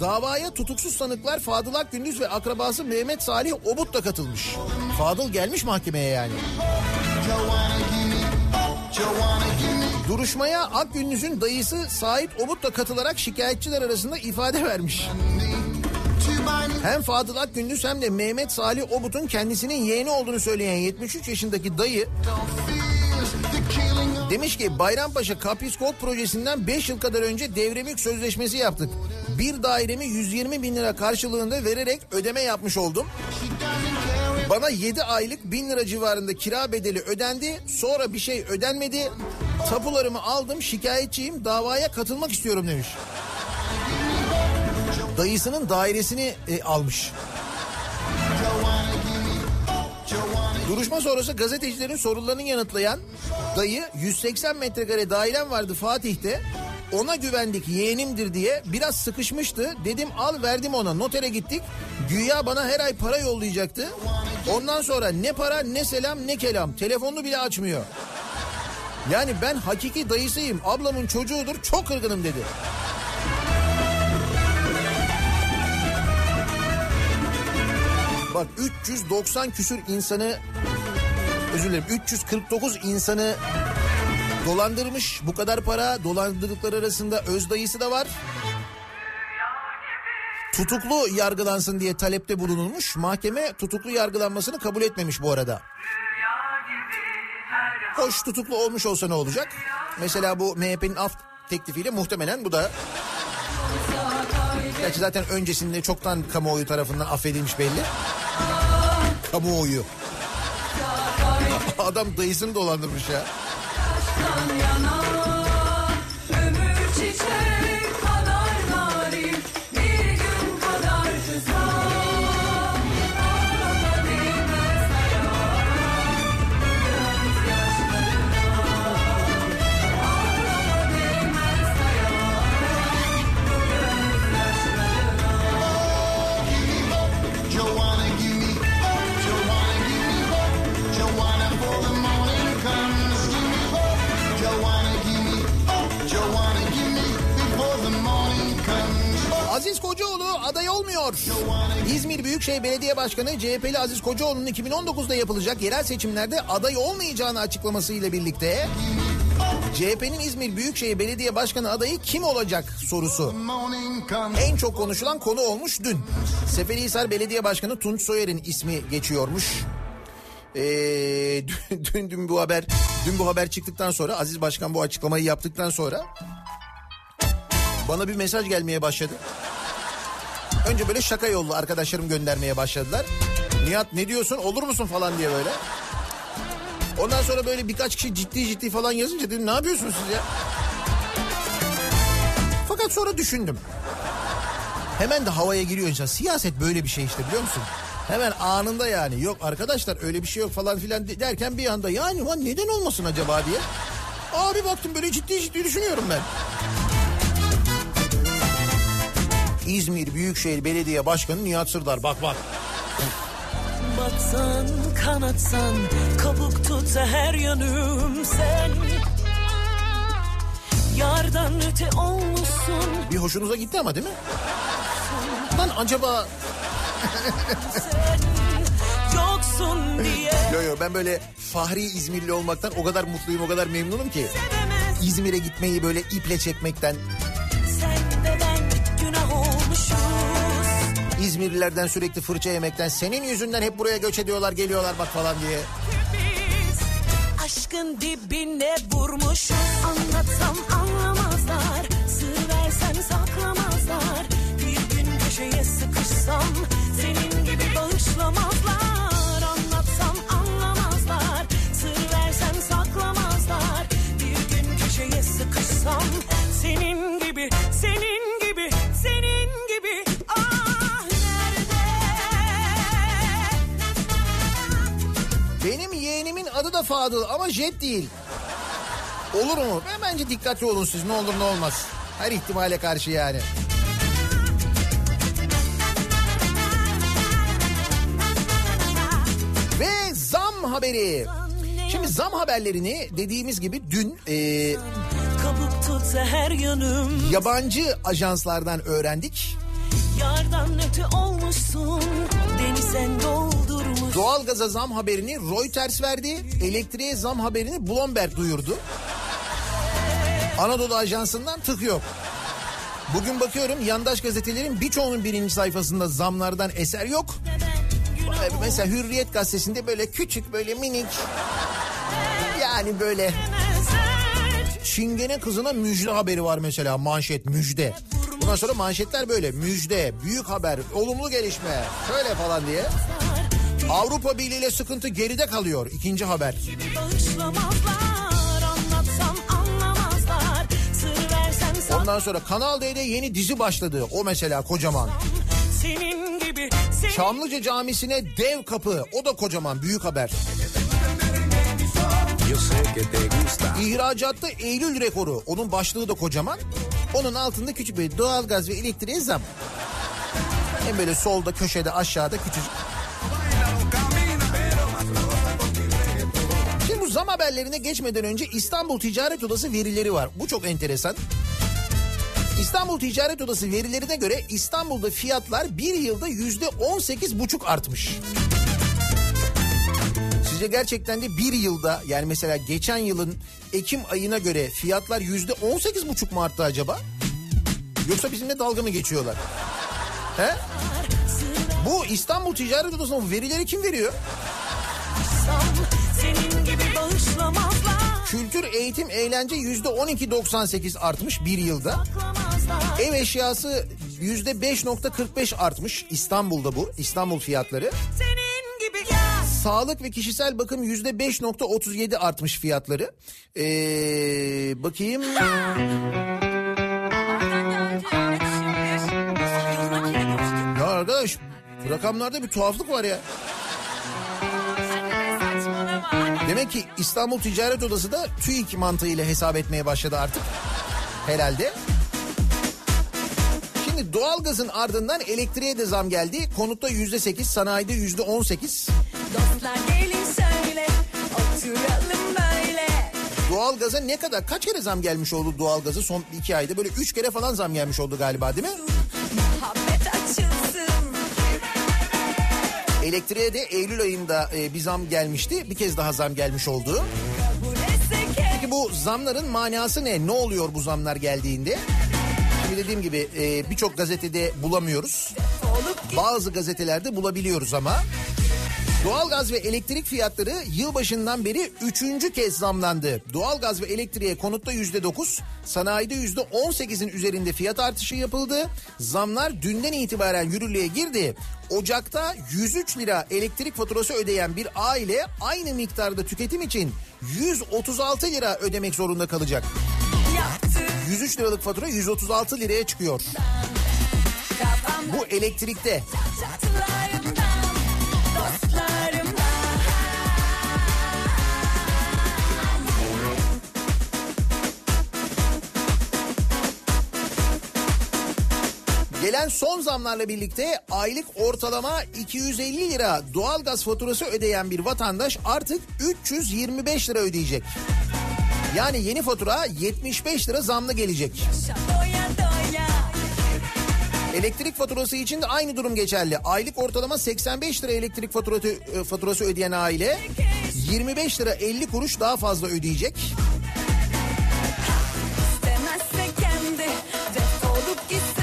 Davaya tutuksuz sanıklar Fadıl Akgündüz ve akrabası Mehmet Salih Obut da katılmış. Fadıl gelmiş mahkemeye yani. Duruşmaya Akgündüz'ün dayısı Sait Obut da katılarak şikayetçiler arasında ifade vermiş. Hem Fadıl Akgündüz hem de Mehmet Salih Obut'un kendisinin yeğeni olduğunu söyleyen 73 yaşındaki dayı demiş ki Bayrampaşa Kapris Gold projesinden 5 yıl kadar önce devremük sözleşmesi yaptık. Bir dairemi 120 bin lira karşılığında vererek ödeme yapmış oldum. Bana 7 aylık 1000 lira civarında kira bedeli ödendi. Sonra bir şey ödenmedi. Tapularımı aldım şikayetçiyim davaya katılmak istiyorum demiş. Dayısının dairesini e, almış. Duruşma sonrası gazetecilerin sorularını yanıtlayan dayı 180 metrekare dairem vardı Fatih'te. Ona güvendik yeğenimdir diye biraz sıkışmıştı. Dedim al verdim ona notere gittik. Güya bana her ay para yollayacaktı. Ondan sonra ne para ne selam ne kelam. Telefonunu bile açmıyor. Yani ben hakiki dayısıyım ablamın çocuğudur çok kırgınım dedi. Bak 390 küsür insanı özür dilerim 349 insanı dolandırmış bu kadar para dolandırdıkları arasında öz dayısı da var. Tutuklu yargılansın diye talepte bulunulmuş. Mahkeme tutuklu yargılanmasını kabul etmemiş bu arada. Hoş tutuklu olmuş olsa ne olacak? Mesela bu MHP'nin af teklifiyle muhtemelen bu da Gerçi zaten öncesinde çoktan kamuoyu tarafından affedilmiş belli. Kamuoyu. Adam dayısını dolandırmış ya. İzmir Büyükşehir Belediye Başkanı CHP'li Aziz Kocaoğlu'nun 2019'da yapılacak yerel seçimlerde aday olmayacağını açıklamasıyla birlikte CHP'nin İzmir Büyükşehir Belediye Başkanı adayı kim olacak sorusu en çok konuşulan konu olmuş dün. Seferihisar Belediye Başkanı Tunç Soyer'in ismi geçiyormuş. Ee, dün, dün, dün bu haber dün bu haber çıktıktan sonra Aziz Başkan bu açıklamayı yaptıktan sonra bana bir mesaj gelmeye başladı. Önce böyle şaka yollu arkadaşlarım göndermeye başladılar. Nihat ne diyorsun olur musun falan diye böyle. Ondan sonra böyle birkaç kişi ciddi ciddi falan yazınca dedim ne yapıyorsunuz siz ya? Fakat sonra düşündüm. Hemen de havaya giriyor insan. Siyaset böyle bir şey işte biliyor musun? Hemen anında yani yok arkadaşlar öyle bir şey yok falan filan derken bir anda yani lan neden olmasın acaba diye. Abi baktım böyle ciddi ciddi düşünüyorum ben. İzmir Büyükşehir Belediye Başkanı Nihat Sırdar bak bak. Batsan kanatsan kabuk tutsa her yanım sen Yardan öte olmuşsun Bir hoşunuza gitti ama değil mi? Lan acaba sen Yoksun diye Yo yo ben böyle Fahri İzmirli olmaktan o kadar mutluyum o kadar memnunum ki. İzmir'e gitmeyi böyle iple çekmekten. İzmirlilerden sürekli fırça yemekten. Senin yüzünden hep buraya göç ediyorlar geliyorlar bak falan diye. Aşkın dibine vurmuşuz Anlatsam anlamazlar Sır versem saklamazlar Bir gün köşeye sıkışsam Senin gibi bağışlamazlar Senin gibi, adı da Fadıl ama Jet değil. Olur mu? Ben bence dikkatli olun siz ne olur ne olmaz. Her ihtimale karşı yani. Ve zam haberi. Şimdi zam haberlerini dediğimiz gibi dün e, yabancı ajanslardan öğrendik. Yardan öte olmuşsun Beni sen doldurmuş Doğalgaza zam haberini Reuters verdi. Elektriğe zam haberini Bloomberg duyurdu. Anadolu Ajansı'ndan tık yok. Bugün bakıyorum yandaş gazetelerin birçoğunun birinci sayfasında zamlardan eser yok. Mesela Hürriyet gazetesinde böyle küçük böyle minik yani böyle Çingene kızına müjde haberi var mesela manşet müjde. Bundan sonra manşetler böyle müjde, büyük haber, olumlu gelişme şöyle falan diye. Avrupa Birliği ile sıkıntı geride kalıyor ikinci haber. Ondan sonra Kanal D'de yeni dizi başladı. O mesela kocaman. Senin gibi senin Çamlıca Camisi'ne dev kapı. O da kocaman büyük haber. İhracatta Eylül rekoru. Onun başlığı da kocaman. Onun altında küçük bir doğalgaz ve elektriğe zam. Hem böyle solda köşede aşağıda küçücük. Zam haberlerine geçmeden önce İstanbul Ticaret Odası verileri var. Bu çok enteresan. İstanbul Ticaret Odası verilerine göre İstanbul'da fiyatlar bir yılda yüzde on sekiz buçuk artmış. Sizce gerçekten de bir yılda yani mesela geçen yılın Ekim ayına göre fiyatlar yüzde on sekiz buçuk mu arttı acaba? Yoksa bizimle dalga mı geçiyorlar? He? Bu İstanbul Ticaret Odası'nın verileri kim veriyor? Senin Kültür, eğitim, eğlence yüzde on iki doksan sekiz artmış bir yılda. Ev eşyası yüzde 5.45 artmış İstanbul'da bu İstanbul fiyatları. Sağlık ve kişisel bakım yüzde 5.37 artmış fiyatları. Ee, bakayım. Ya arkadaş bu rakamlarda bir tuhaflık var ya. Demek ki İstanbul Ticaret Odası da TÜİK mantığıyla hesap etmeye başladı artık. Herhalde. Şimdi doğalgazın ardından elektriğe de zam geldi. Konutta yüzde sekiz, sanayide yüzde on sekiz. Doğalgaza ne kadar kaç kere zam gelmiş oldu doğalgaza son iki ayda böyle üç kere falan zam gelmiş oldu galiba değil mi? Elektriğe de Eylül ayında e, bir zam gelmişti. Bir kez daha zam gelmiş oldu. Peki bu zamların manası ne? Ne oluyor bu zamlar geldiğinde? Şimdi dediğim gibi e, birçok gazetede bulamıyoruz. Bazı gazetelerde bulabiliyoruz ama. Doğalgaz ve elektrik fiyatları yılbaşından beri üçüncü kez zamlandı. Doğalgaz ve elektriğe konutta yüzde dokuz, sanayide yüzde on sekizin üzerinde fiyat artışı yapıldı. Zamlar dünden itibaren yürürlüğe girdi. Ocakta 103 lira elektrik faturası ödeyen bir aile aynı miktarda tüketim için 136 lira ödemek zorunda kalacak. 103 liralık fatura 136 liraya çıkıyor. Bu elektrikte. Gelen son zamlarla birlikte aylık ortalama 250 lira doğalgaz faturası ödeyen bir vatandaş artık 325 lira ödeyecek. Yani yeni fatura 75 lira zamlı gelecek. Elektrik faturası için de aynı durum geçerli. Aylık ortalama 85 lira elektrik faturası, e, faturası ödeyen aile 25 lira 50 kuruş daha fazla ödeyecek. İstemezse kendi defolup gitse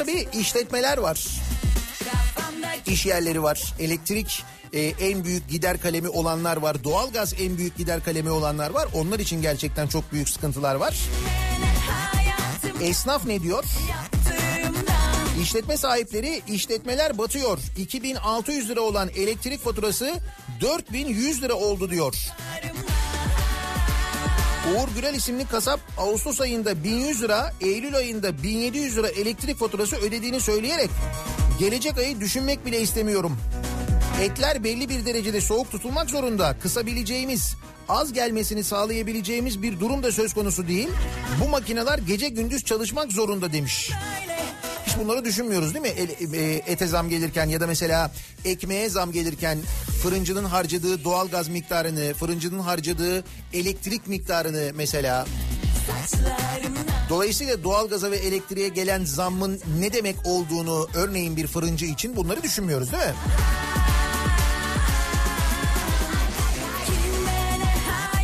tabii işletmeler var. İş yerleri var. Elektrik e, en büyük gider kalemi olanlar var. Doğalgaz en büyük gider kalemi olanlar var. Onlar için gerçekten çok büyük sıkıntılar var. Esnaf ne diyor? İşletme sahipleri işletmeler batıyor. 2600 lira olan elektrik faturası 4100 lira oldu diyor. Uğur Gürel isimli kasap Ağustos ayında 1100 lira, Eylül ayında 1700 lira elektrik faturası ödediğini söyleyerek gelecek ayı düşünmek bile istemiyorum. Etler belli bir derecede soğuk tutulmak zorunda. Kısabileceğimiz, az gelmesini sağlayabileceğimiz bir durum da söz konusu değil. Bu makineler gece gündüz çalışmak zorunda demiş. Hiç bunları düşünmüyoruz değil mi? El- e, ete zam gelirken ya da mesela ekmeğe zam gelirken fırıncının harcadığı doğal gaz miktarını, fırıncının harcadığı elektrik miktarını mesela. Dolayısıyla doğalgaza ve elektriğe gelen zammın ne demek olduğunu örneğin bir fırıncı için bunları düşünmüyoruz değil mi?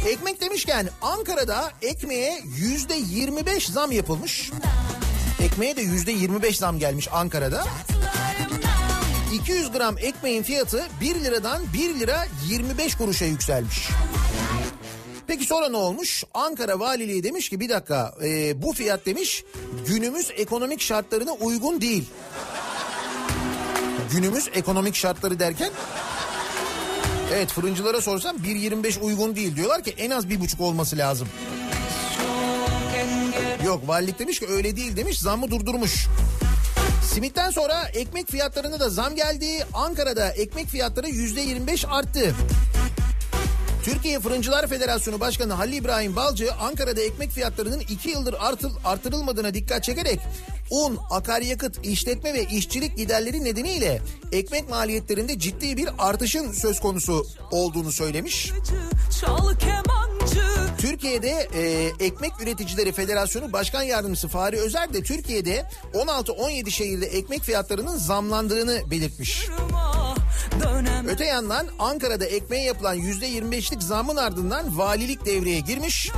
Ekmek demişken Ankara'da ekmeğe yüzde 25 zam yapılmış. Ekmeğe de yüzde 25 zam gelmiş Ankara'da. 200 gram ekmeğin fiyatı 1 liradan 1 lira 25 kuruşa yükselmiş. Peki sonra ne olmuş? Ankara Valiliği demiş ki bir dakika e, bu fiyat demiş günümüz ekonomik şartlarına uygun değil. Günümüz ekonomik şartları derken Evet fırıncılara sorsam 1.25 uygun değil diyorlar ki en az bir buçuk olması lazım. Yok valilik demiş ki öyle değil demiş zammı durdurmuş. Simitten sonra ekmek fiyatlarına da zam geldi. Ankara'da ekmek fiyatları %25 arttı. Türkiye Fırıncılar Federasyonu Başkanı Halil İbrahim Balcı Ankara'da ekmek fiyatlarının 2 yıldır artıl, artırılmadığına dikkat çekerek un, akaryakıt, işletme ve işçilik giderleri nedeniyle ekmek maliyetlerinde ciddi bir artışın söz konusu olduğunu söylemiş. Çal kemancı Türkiye'de e, Ekmek Üreticileri Federasyonu Başkan Yardımcısı Fahri Özer de Türkiye'de 16-17 şehirde ekmek fiyatlarının zamlandığını belirtmiş. Öte yandan Ankara'da ekmeğe yapılan %25'lik zamın ardından valilik devreye girmiş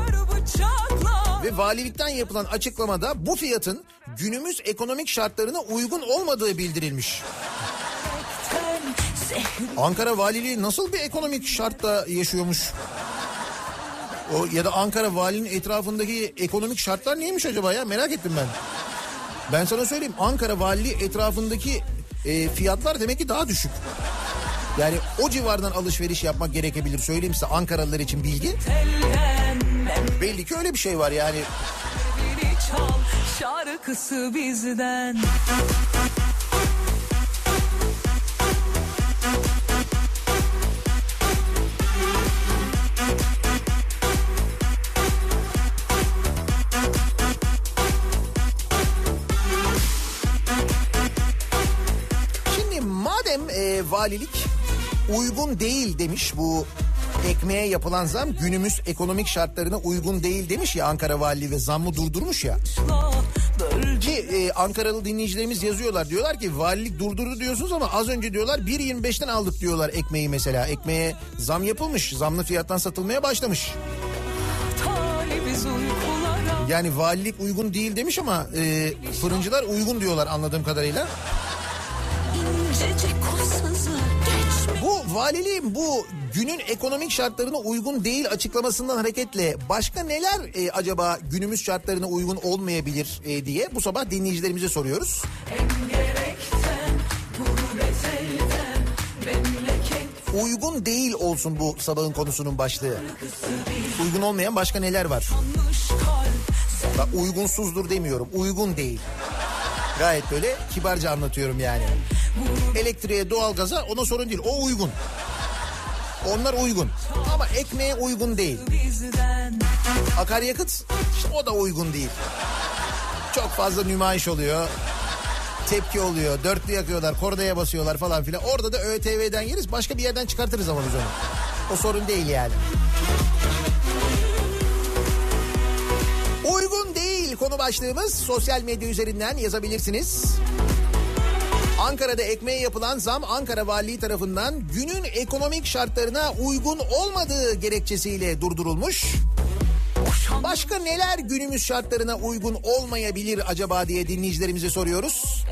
ve valilikten yapılan açıklamada bu fiyatın günümüz ekonomik şartlarına uygun olmadığı bildirilmiş. Ankara Valiliği nasıl bir ekonomik şartta yaşıyormuş? O ya da Ankara valinin etrafındaki ekonomik şartlar neymiş acaba ya merak ettim ben. Ben sana söyleyeyim Ankara valiliği etrafındaki e, fiyatlar demek ki daha düşük. Yani o civardan alışveriş yapmak gerekebilir söyleyeyim size Ankaralılar için bilgi. Belli ki öyle bir şey var yani. çal şarkısı bizden. Valilik uygun değil demiş bu ekmeğe yapılan zam günümüz ekonomik şartlarına uygun değil demiş ya Ankara Valiliği ve zammı durdurmuş ya. Ki e, Ankaralı dinleyicilerimiz yazıyorlar diyorlar ki valilik durdurdu diyorsunuz ama az önce diyorlar 1.25'ten aldık diyorlar ekmeği mesela. Ekmeğe zam yapılmış zamlı fiyattan satılmaya başlamış. Yani valilik uygun değil demiş ama e, fırıncılar uygun diyorlar anladığım kadarıyla. Bu valiliğin bu günün ekonomik şartlarına uygun değil açıklamasından hareketle başka neler e, acaba günümüz şartlarına uygun olmayabilir e, diye bu sabah dinleyicilerimize soruyoruz. Uygun değil olsun bu sabahın konusunun başlığı. Uygun olmayan başka neler var? Bak uygunsuzdur demiyorum. Uygun değil. Gayet böyle kibarca anlatıyorum yani. Elektriğe, doğalgaza ona sorun değil. O uygun. Onlar uygun. Ama ekmeğe uygun değil. Akaryakıt işte o da uygun değil. Çok fazla nümayiş oluyor. Tepki oluyor. Dörtlü yakıyorlar. Kordaya basıyorlar falan filan. Orada da ÖTV'den yeriz. Başka bir yerden çıkartırız ama biz onu. O sorun değil yani. Uygun değil konu başlığımız. Sosyal medya üzerinden yazabilirsiniz. Ankara'da ekmeğe yapılan zam Ankara Valiliği tarafından günün ekonomik şartlarına uygun olmadığı gerekçesiyle durdurulmuş. Başka neler günümüz şartlarına uygun olmayabilir acaba diye dinleyicilerimize soruyoruz.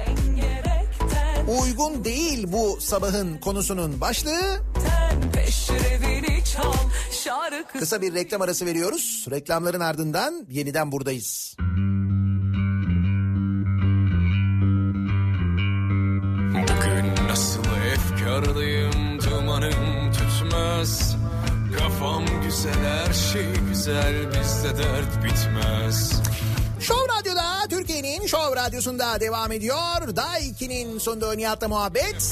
Uygun değil bu sabahın konusunun başlığı. Kısa bir reklam arası veriyoruz. Reklamların ardından yeniden buradayız. Bugün efkarlıyım dumanım tutmaz. Kafam güzel her şey güzel bizde dert bitmez Show Radyo'da Türkiye'nin Show Radyosu'nda devam ediyor. Daha 2'nin sonunda Nihat'la muhabbet.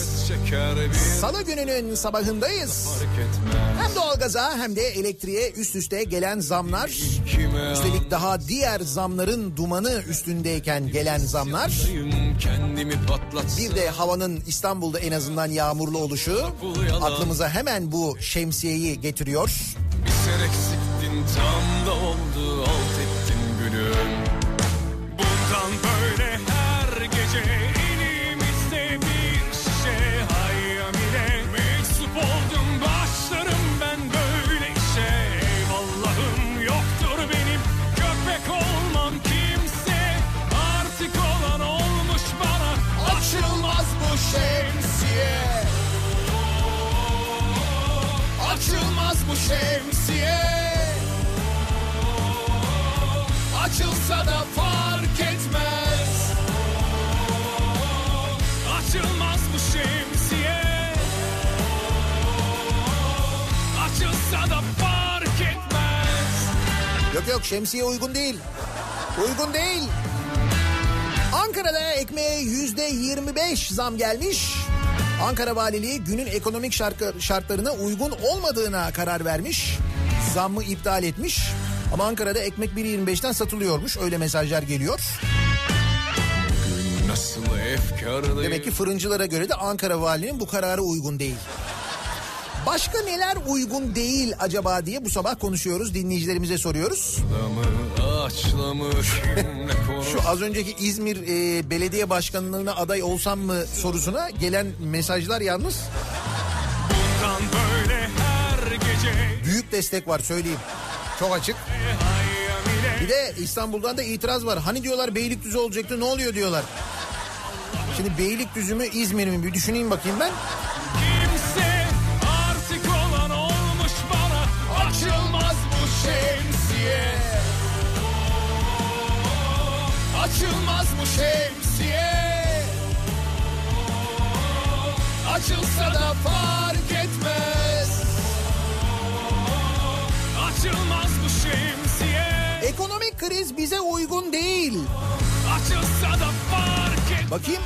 Salı gününün sabahındayız. Hem doğalgaza hem de elektriğe üst üste gelen zamlar. Üstelik daha diğer zamların dumanı üstündeyken gelen zamlar. Bir de havanın İstanbul'da en azından yağmurlu oluşu aklımıza hemen bu şemsiyeyi getiriyor. Bir tam da oldu alt Açılmaz bu şemsiye. Açılsa da fark etmez. Açılmaz bu şemsiye Açılsa da fark etmez Yok yok şemsiye uygun değil. Uygun değil. Ankara'da ekmeğe yüzde 25 zam gelmiş. Ankara Valiliği günün ekonomik şartlarına uygun olmadığına karar vermiş. Zammı iptal etmiş. Ama Ankara'da ekmek 1.25'ten satılıyormuş. Öyle mesajlar geliyor. Demek ki fırıncılara göre de Ankara Valiliğinin bu kararı uygun değil. Başka neler uygun değil acaba diye bu sabah konuşuyoruz. Dinleyicilerimize soruyoruz. Konuş Şu az önceki İzmir e, belediye başkanlığına aday olsam mı sorusuna gelen mesajlar yalnız büyük destek var söyleyeyim. Çok açık. Bir de İstanbul'dan da itiraz var. Hani diyorlar Beylikdüzü olacaktı ne oluyor diyorlar. Şimdi Beylikdüzü mü İzmir mi bir düşüneyim bakayım ben. Açılmaz bu şemsiye. Açılsa da fark etmez. Açılmaz bu şemsiye Ekonomik kriz bize uygun değil. Açılsa da fark et Bakayım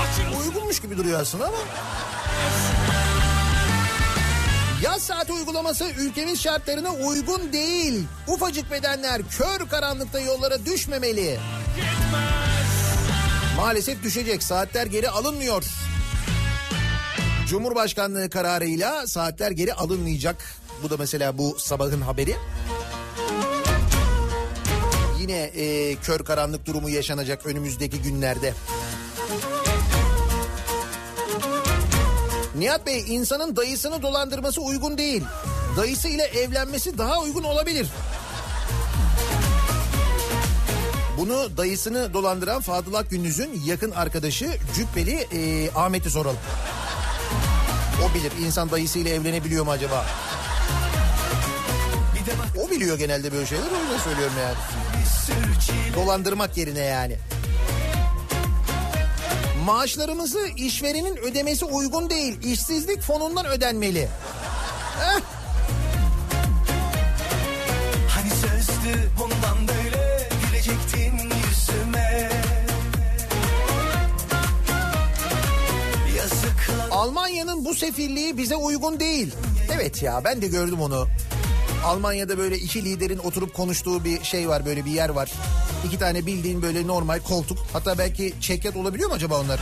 Açıl uygunmuş gibi duruyor aslında ama. Yaz saati uygulaması ülkemiz şartlarına uygun değil. Ufacık bedenler kör karanlıkta yollara düşmemeli. Maalesef düşecek saatler geri alınmıyor. Cumhurbaşkanlığı kararıyla saatler geri alınmayacak. Bu da mesela bu sabahın haberi. Yine e, kör karanlık durumu yaşanacak önümüzdeki günlerde. Nihat Bey insanın dayısını dolandırması uygun değil. Dayısı ile evlenmesi daha uygun olabilir. Bunu dayısını dolandıran Fadıl Akgündüz'ün yakın arkadaşı Cübbeli e, Ahmet'i soralım. O bilir insan dayısıyla evlenebiliyor mu acaba? O biliyor genelde böyle şeyler o yüzden söylüyorum yani. Dolandırmak yerine yani. Maaşlarımızı işverenin ödemesi uygun değil. İşsizlik fonundan ödenmeli. Heh. Hani sözdü bundan böyle gülecektin yüzüme Yazıklar Almanya'nın bu sefirliği bize uygun değil. Evet ya ben de gördüm onu. Almanya'da böyle iki liderin oturup konuştuğu bir şey var böyle bir yer var. İki tane bildiğin böyle normal koltuk. Hatta belki çekyat olabiliyor mu acaba onlar?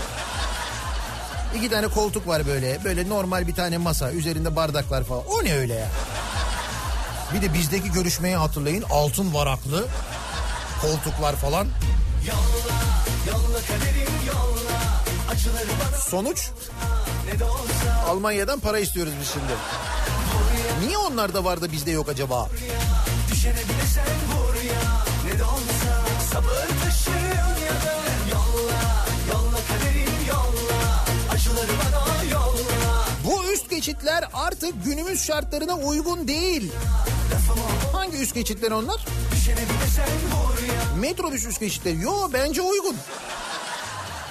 İki tane koltuk var böyle. Böyle normal bir tane masa. Üzerinde bardaklar falan. O ne öyle ya? Bir de bizdeki görüşmeyi hatırlayın. Altın varaklı koltuklar falan. Sonuç Almanya'dan para istiyoruz biz şimdi. Niye onlarda var da bizde yok acaba? sabır taşıyım ya da Yolla yolla kaderim yolla Acıları bana yolla Bu üst geçitler artık günümüz şartlarına uygun değil. Hangi üst geçitler onlar? Metrobüs üst geçitleri. Yo bence uygun.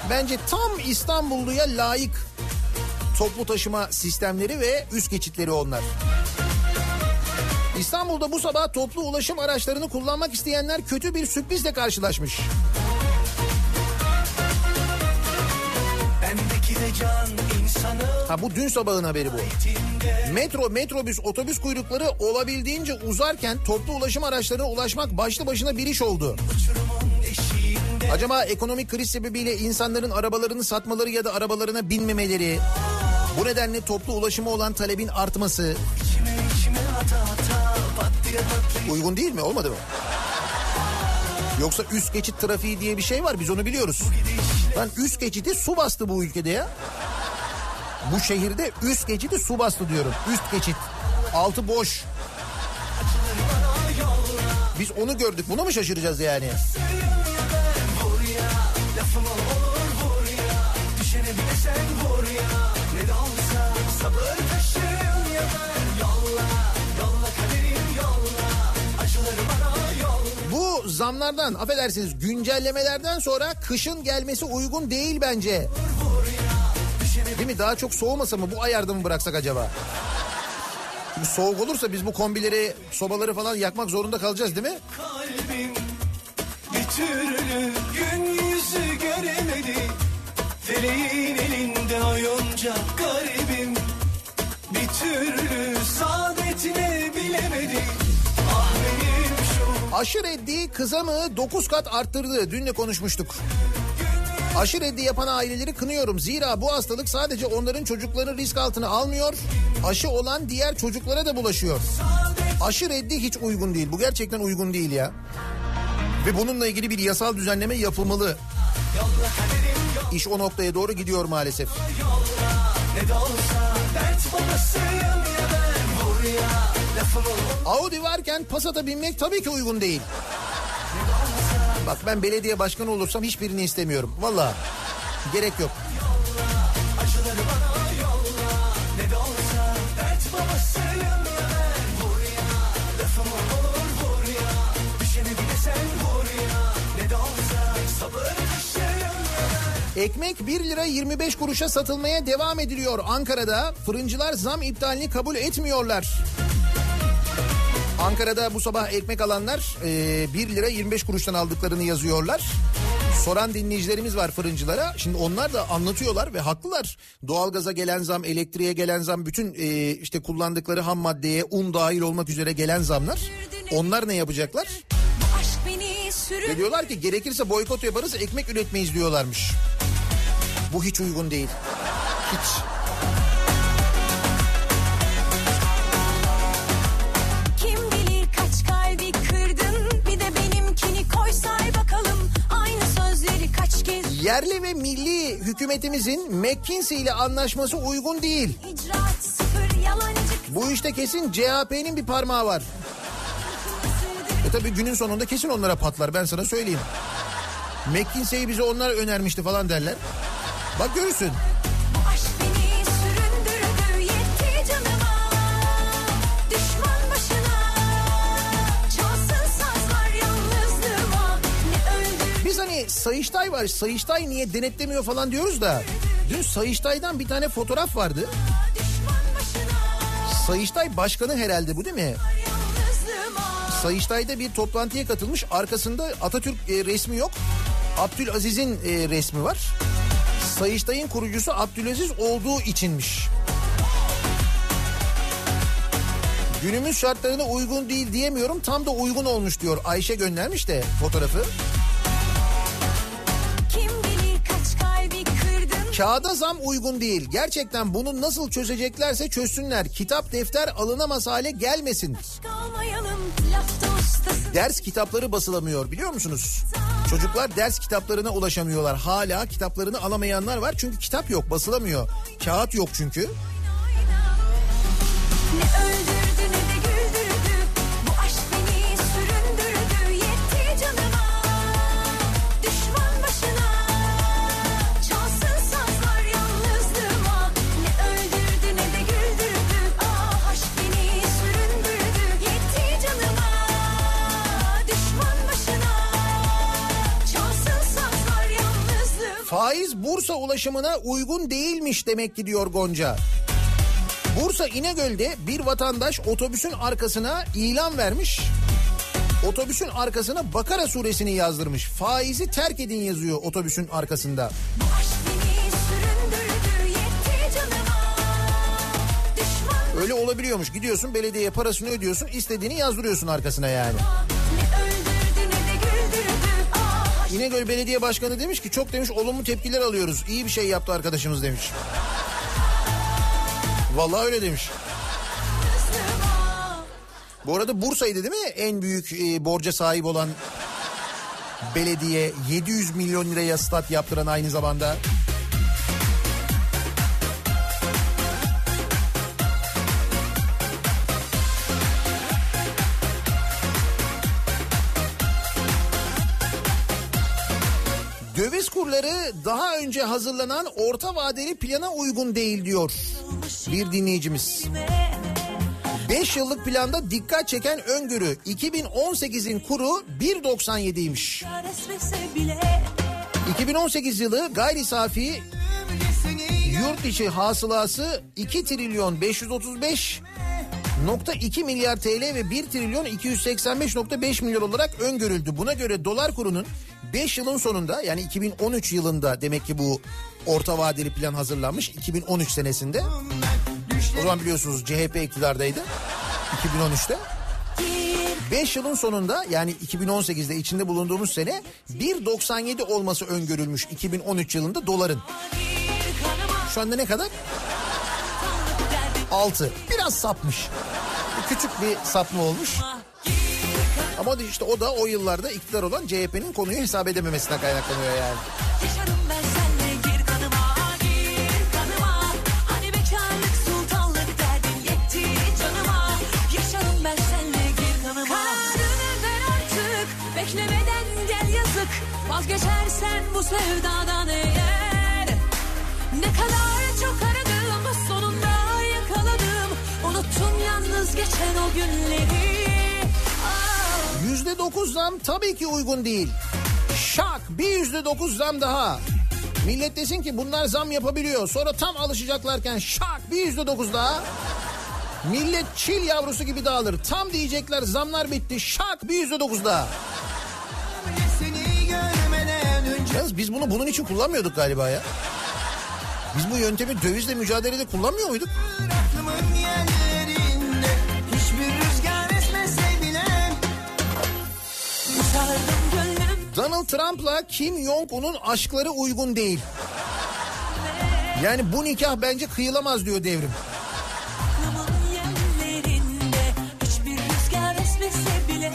Bence tam İstanbulluya layık toplu taşıma sistemleri ve üst geçitleri onlar. İstanbul'da bu sabah toplu ulaşım araçlarını kullanmak isteyenler kötü bir sürprizle karşılaşmış. Ha bu dün sabahın haberi bu. Metro, metrobüs, otobüs kuyrukları olabildiğince uzarken toplu ulaşım araçlarına ulaşmak başlı başına bir iş oldu. Acaba ekonomik kriz sebebiyle insanların arabalarını satmaları ya da arabalarına binmemeleri, bu nedenle toplu ulaşıma olan talebin artması uygun değil mi? Olmadı mı? Yoksa üst geçit trafiği diye bir şey var biz onu biliyoruz. Lan üst geçidi su bastı bu ülkede ya. Bu şehirde üst geçidi su bastı diyorum. Üst geçit. Altı boş. Biz onu gördük. Buna mı şaşıracağız yani? Zamlardan affedersiniz güncellemelerden sonra kışın gelmesi uygun değil bence. Değil mi? Daha çok soğumasa mı bu ayarda mı bıraksak acaba? Çünkü soğuk olursa biz bu kombileri, sobaları falan yakmak zorunda kalacağız değil mi? kalbim bir türlü gün yüzü göremedi Feleğin elinde oyuncak garibim bir türlü saadetine bilemedi Aşı reddi kızamığı 9 kat arttırdı. Dün de konuşmuştuk. Aşı reddi yapan aileleri kınıyorum. Zira bu hastalık sadece onların çocuklarını risk altına almıyor. Aşı olan diğer çocuklara da bulaşıyor. Aşı reddi hiç uygun değil. Bu gerçekten uygun değil ya. Ve bununla ilgili bir yasal düzenleme yapılmalı. İş o noktaya doğru gidiyor maalesef. ne de olsa dert babasıyım ya ben Audi varken Passat'a binmek tabii ki uygun değil. Bak ben belediye başkanı olursam hiçbirini istemiyorum. Valla gerek yok. Ekmek 1 lira 25 kuruşa satılmaya devam ediliyor Ankara'da. Fırıncılar zam iptalini kabul etmiyorlar. Ankara'da bu sabah ekmek alanlar e, 1 lira 25 kuruştan aldıklarını yazıyorlar. Soran dinleyicilerimiz var fırıncılara. Şimdi onlar da anlatıyorlar ve haklılar. Doğalgaza gelen zam, elektriğe gelen zam, bütün e, işte kullandıkları ham maddeye un dahil olmak üzere gelen zamlar. Onlar ne yapacaklar? Ve diyorlar ki gerekirse boykot yaparız ekmek üretmeyiz diyorlarmış. Bu hiç uygun değil. Hiç. Yerli ve milli hükümetimizin McKinsey ile anlaşması uygun değil. Bu işte kesin CHP'nin bir parmağı var. E tabii günün sonunda kesin onlara patlar ben sana söyleyeyim. McKinsey'i bize onlar önermişti falan derler. Bak görürsün. Sayıştay var. Sayıştay niye denetlemiyor falan diyoruz da. Dün Sayıştay'dan bir tane fotoğraf vardı. Sayıştay başkanı herhalde bu değil mi? Sayıştay'da bir toplantıya katılmış. Arkasında Atatürk e, resmi yok. Abdülaziz'in e, resmi var. Sayıştay'ın kurucusu Abdülaziz olduğu içinmiş. Günümüz şartlarına uygun değil diyemiyorum. Tam da uygun olmuş diyor. Ayşe göndermiş de fotoğrafı. Kağıda zam uygun değil. Gerçekten bunu nasıl çözeceklerse çözsünler. Kitap defter alınamaz hale gelmesin. Ders kitapları basılamıyor biliyor musunuz? Çocuklar ders kitaplarına ulaşamıyorlar. Hala kitaplarını alamayanlar var. Çünkü kitap yok basılamıyor. Kağıt yok çünkü. Ne öldürdü ulaşımına uygun değilmiş demek ki diyor Gonca. Bursa İnegöl'de bir vatandaş otobüsün arkasına ilan vermiş. Otobüsün arkasına Bakara suresini yazdırmış. Faizi terk edin yazıyor otobüsün arkasında. Öyle olabiliyormuş. Gidiyorsun belediyeye parasını ödüyorsun istediğini yazdırıyorsun arkasına yani. Ne İnegöl Belediye Başkanı demiş ki çok demiş olumlu tepkiler alıyoruz. İyi bir şey yaptı arkadaşımız demiş. Vallahi öyle demiş. Bu arada Bursa'ydı değil mi en büyük e, borca sahip olan belediye 700 milyon liraya stat yaptıran aynı zamanda. Kurları daha önce hazırlanan orta vadeli plana uygun değil diyor bir dinleyicimiz. 5 yıllık planda dikkat çeken öngörü 2018'in kuru 1.97'ymiş. Resmese bile 2018 yılı gayri safi yurt içi hasılası 2 trilyon 535 nokta 2 milyar TL ve 1 trilyon 285.5 milyar olarak öngörüldü. Buna göre dolar kurunun 5 yılın sonunda yani 2013 yılında demek ki bu orta vadeli plan hazırlanmış 2013 senesinde. O zaman biliyorsunuz CHP iktidardaydı 2013'te. 5 yılın sonunda yani 2018'de içinde bulunduğumuz sene 1.97 olması öngörülmüş 2013 yılında doların. Şu anda ne kadar? 6. Biraz sapmış. Küçük bir sapma olmuş. Ama işte o da o yıllarda iktidar olan CHP'nin konuyu hesap edememesine kaynaklanıyor yani. Yaşarım ben senle gir geçen o günleri Ah. Yüzde dokuz zam tabii ki uygun değil. Şak bir yüzde dokuz zam daha. Millet desin ki bunlar zam yapabiliyor. Sonra tam alışacaklarken şak bir yüzde dokuz daha. Millet çil yavrusu gibi dağılır. Tam diyecekler zamlar bitti. Şak bir yüzde dokuz daha. Yalnız biz bunu bunun için kullanmıyorduk galiba ya. Biz bu yöntemi dövizle mücadelede kullanmıyor muyduk? Donald Trump'la Kim Jong-un'un aşkları uygun değil. Yani bu nikah bence kıyılamaz diyor devrim. Bile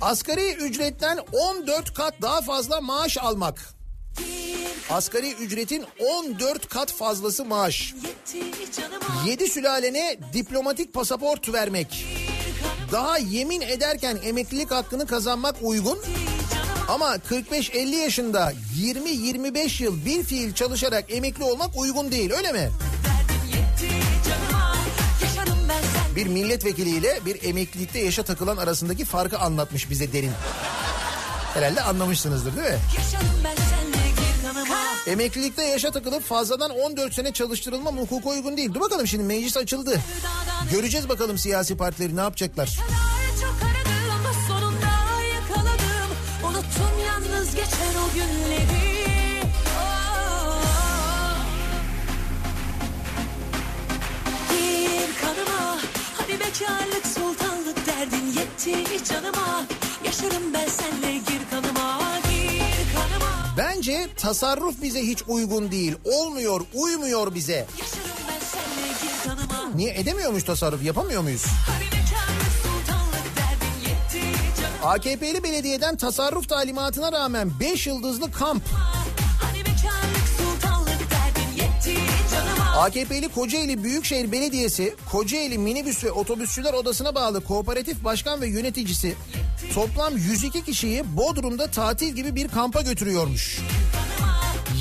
Asgari ücretten 14 kat daha fazla maaş almak. Asgari ücretin 14 kat fazlası maaş. Yetti canıma 7 sülalene diplomatik pasaport vermek. Daha yemin ederken emeklilik hakkını kazanmak uygun. Ama 45-50 yaşında 20-25 yıl bir fiil çalışarak emekli olmak uygun değil öyle mi? Bir milletvekiliyle bir emeklilikte yaşa takılan arasındaki farkı anlatmış bize derin. Herhalde anlamışsınızdır değil mi? Emeklilikte yaşa takılıp fazladan 14 sene çalıştırılma hukuka uygun değil. Dur bakalım şimdi meclis açıldı. Göreceğiz bakalım siyasi partileri ne yapacaklar. bekarlık sultanlık derdin yetti canıma Yaşarım ben senle gir kanıma Bence tasarruf bize hiç uygun değil. Olmuyor, uymuyor bize. Niye edemiyormuş tasarruf? Yapamıyor muyuz? AKP'li belediyeden tasarruf talimatına rağmen 5 yıldızlı kamp. AKP'li Kocaeli Büyükşehir Belediyesi Kocaeli Minibüs ve Otobüsçüler Odası'na bağlı kooperatif başkan ve yöneticisi toplam 102 kişiyi Bodrum'da tatil gibi bir kampa götürüyormuş.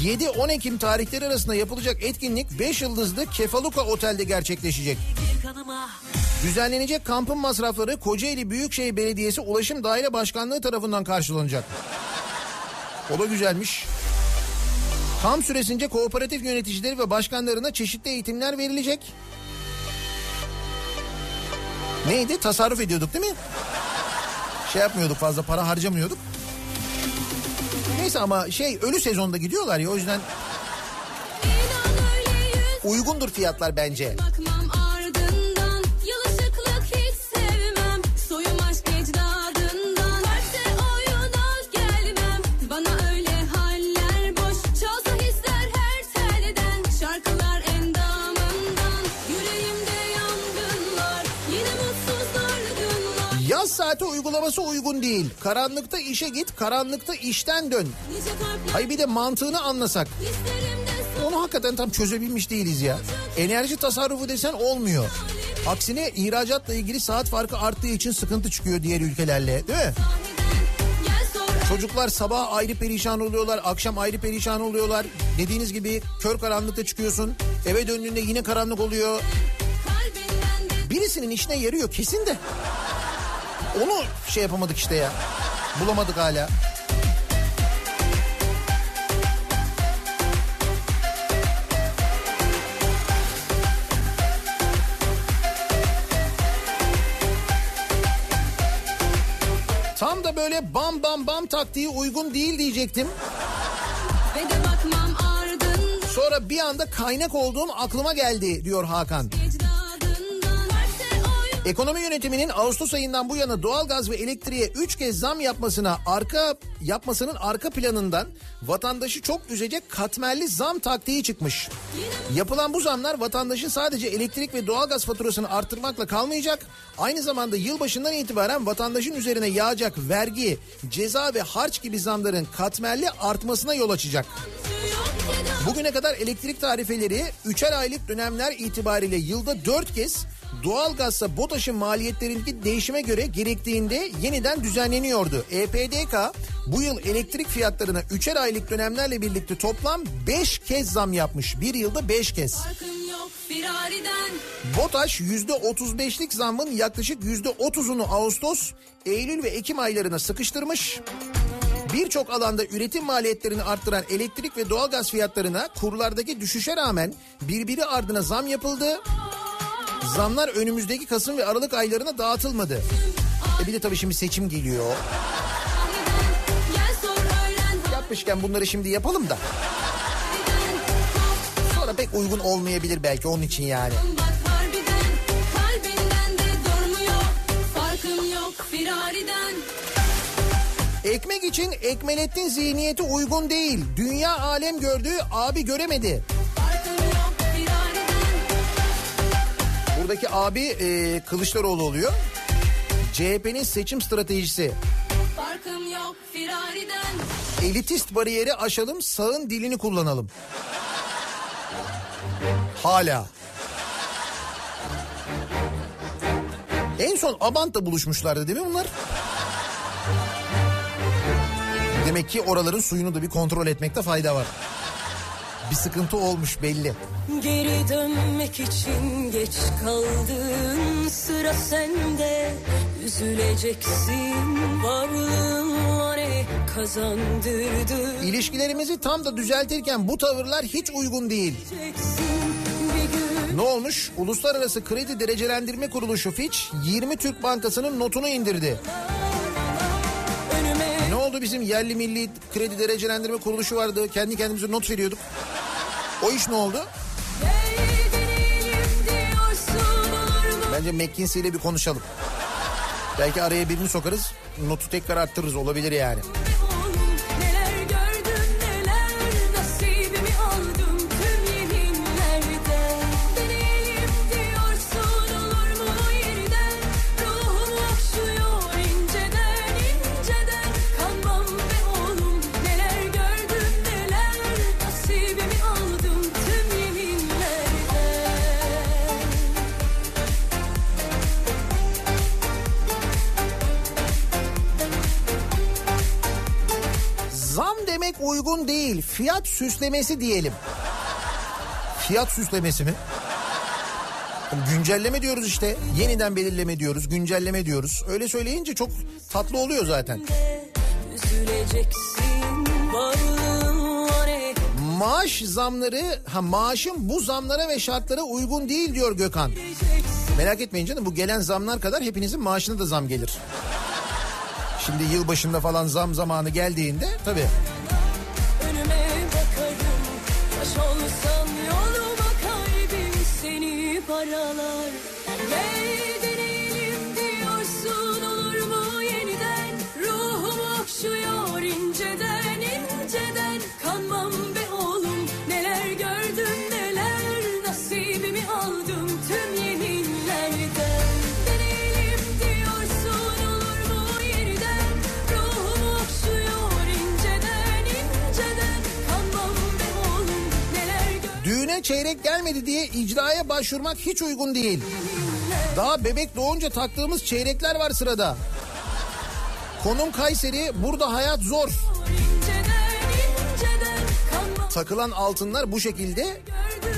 7-10 Ekim tarihleri arasında yapılacak etkinlik 5 yıldızlı Kefaluka Otel'de gerçekleşecek. Düzenlenecek kampın masrafları Kocaeli Büyükşehir Belediyesi Ulaşım Daire Başkanlığı tarafından karşılanacak. O da güzelmiş. Kamp süresince kooperatif yöneticileri ve başkanlarına çeşitli eğitimler verilecek. Neydi? Tasarruf ediyorduk değil mi? Şey yapmıyorduk fazla para harcamıyorduk. Neyse ama şey ölü sezonda gidiyorlar ya o yüzden uygundur fiyatlar bence. bakmam uygulaması uygun değil. Karanlıkta işe git, karanlıkta işten dön. Nice kalpler Hay bir de mantığını anlasak. Onu hakikaten tam çözebilmiş değiliz ya. Enerji tasarrufu desen olmuyor. Aksine ihracatla ilgili saat farkı arttığı için sıkıntı çıkıyor diğer ülkelerle değil mi? Çocuklar sabah ayrı perişan oluyorlar, akşam ayrı perişan oluyorlar. Dediğiniz gibi kör karanlıkta çıkıyorsun. Eve döndüğünde yine karanlık oluyor. Birisinin işine yarıyor kesin de. Onu şey yapamadık işte ya. Bulamadık hala. Tam da böyle bam bam bam taktiği uygun değil diyecektim. Sonra bir anda kaynak olduğum aklıma geldi diyor Hakan. Ekonomi yönetiminin Ağustos ayından bu yana doğalgaz ve elektriğe 3 kez zam yapmasına arka yapmasının arka planından vatandaşı çok üzecek katmerli zam taktiği çıkmış. Yapılan bu zamlar vatandaşın sadece elektrik ve doğalgaz faturasını arttırmakla kalmayacak. Aynı zamanda yılbaşından itibaren vatandaşın üzerine yağacak vergi, ceza ve harç gibi zamların katmerli artmasına yol açacak. Bugüne kadar elektrik tarifeleri 3'er aylık dönemler itibariyle yılda 4 kez doğalgazsa BOTAŞ'ın maliyetlerindeki değişime göre gerektiğinde yeniden düzenleniyordu. EPDK bu yıl elektrik fiyatlarına 3'er aylık dönemlerle birlikte toplam 5 kez zam yapmış. Bir yılda 5 kez. BOTAŞ %35'lik zammın yaklaşık %30'unu Ağustos, Eylül ve Ekim aylarına sıkıştırmış. Birçok alanda üretim maliyetlerini arttıran elektrik ve doğalgaz fiyatlarına kurlardaki düşüşe rağmen birbiri ardına zam yapıldı. Zamlar önümüzdeki Kasım ve Aralık aylarına dağıtılmadı. E bir de tabii şimdi seçim geliyor. Yapmışken bunları şimdi yapalım da. Sonra pek uygun olmayabilir belki onun için yani. Ekmek için Ekmelettin zihniyeti uygun değil. Dünya alem gördüğü abi göremedi. Buradaki abi e, Kılıçdaroğlu oluyor. CHP'nin seçim stratejisi. Elitist bariyeri aşalım sağın dilini kullanalım. Hala. En son Abant'ta buluşmuşlardı değil mi bunlar? Demek ki oraların suyunu da bir kontrol etmekte fayda var. Bir sıkıntı olmuş belli. Geri dönmek için geç kaldın sıra sende Üzüleceksin varlığınla ne kazandırdı İlişkilerimizi tam da düzeltirken bu tavırlar hiç uygun değil. Ne olmuş? Uluslararası Kredi Derecelendirme Kuruluşu Fitch 20 Türk Bankası'nın notunu indirdi. Ne oldu bizim yerli milli kredi derecelendirme kuruluşu vardı. Kendi kendimize not veriyorduk. O iş ne oldu? Bence McKinsey ile bir konuşalım. Belki araya birini sokarız. Notu tekrar arttırırız olabilir yani. Uygun değil. Fiyat süslemesi diyelim. Fiyat süslemesi mi? Güncelleme diyoruz işte. Yeniden belirleme diyoruz, güncelleme diyoruz. Öyle söyleyince çok tatlı oluyor zaten. Maaş zamları, ha maaşın bu zamlara ve şartlara uygun değil diyor Gökhan. Merak etmeyin canım bu gelen zamlar kadar hepinizin maaşına da zam gelir. Şimdi yılbaşında falan zam zamanı geldiğinde tabii. Çeyrek gelmedi diye icraya başvurmak hiç uygun değil. Daha bebek doğunca taktığımız çeyrekler var sırada. Konum Kayseri, burada hayat zor. Takılan altınlar bu şekilde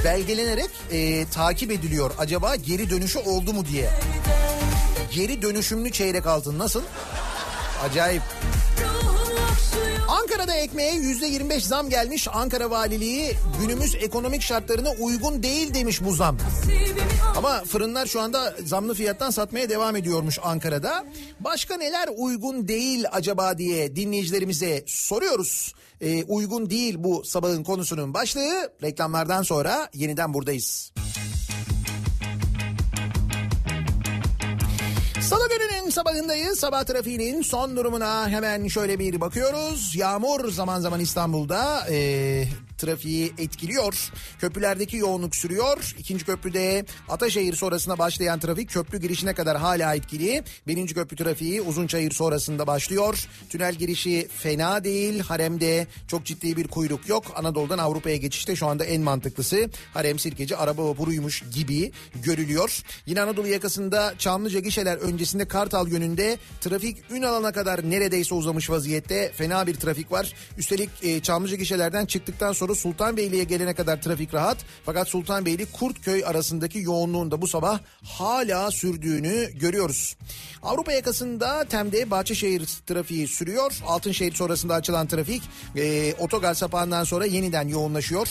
belgelenerek e, takip ediliyor. Acaba geri dönüşü oldu mu diye. Geri dönüşümlü çeyrek altın nasıl? Acayip. Ekmeğe yüzde 25 zam gelmiş. Ankara Valiliği günümüz ekonomik şartlarına uygun değil demiş bu zam. Ama fırınlar şu anda zamlı fiyattan satmaya devam ediyormuş Ankara'da. Başka neler uygun değil acaba diye dinleyicilerimize soruyoruz. Ee, uygun değil bu sabahın konusunun başlığı. Reklamlardan sonra yeniden buradayız. Salı gününün sabahındayız. Sabah trafiğinin son durumuna hemen şöyle bir bakıyoruz. Yağmur zaman zaman İstanbul'da e, trafiği etkiliyor. Köprülerdeki yoğunluk sürüyor. İkinci köprüde Ataşehir sonrasında başlayan trafik köprü girişine kadar hala etkili. Birinci köprü trafiği Uzunçayır sonrasında başlıyor. Tünel girişi fena değil. Harem'de çok ciddi bir kuyruk yok. Anadolu'dan Avrupa'ya geçişte şu anda en mantıklısı. Harem Sirkeci araba vapuruymuş gibi görülüyor. Yine Anadolu yakasında Çamlıca gişeler öncesinde Kartal yönünde trafik Ünalan'a kadar neredeyse uzamış vaziyette. Fena bir trafik var. Üstelik e, Çamlıca gişelerden çıktıktan sonra Sultanbeyli'ye gelene kadar trafik rahat. Fakat Sultanbeyli Kurtköy arasındaki yoğunluğun da bu sabah hala sürdüğünü görüyoruz. Avrupa yakasında Tem'de Bahçeşehir trafiği sürüyor. Altınşehir sonrasında açılan trafik e, otogar sapağından sonra yeniden yoğunlaşıyor.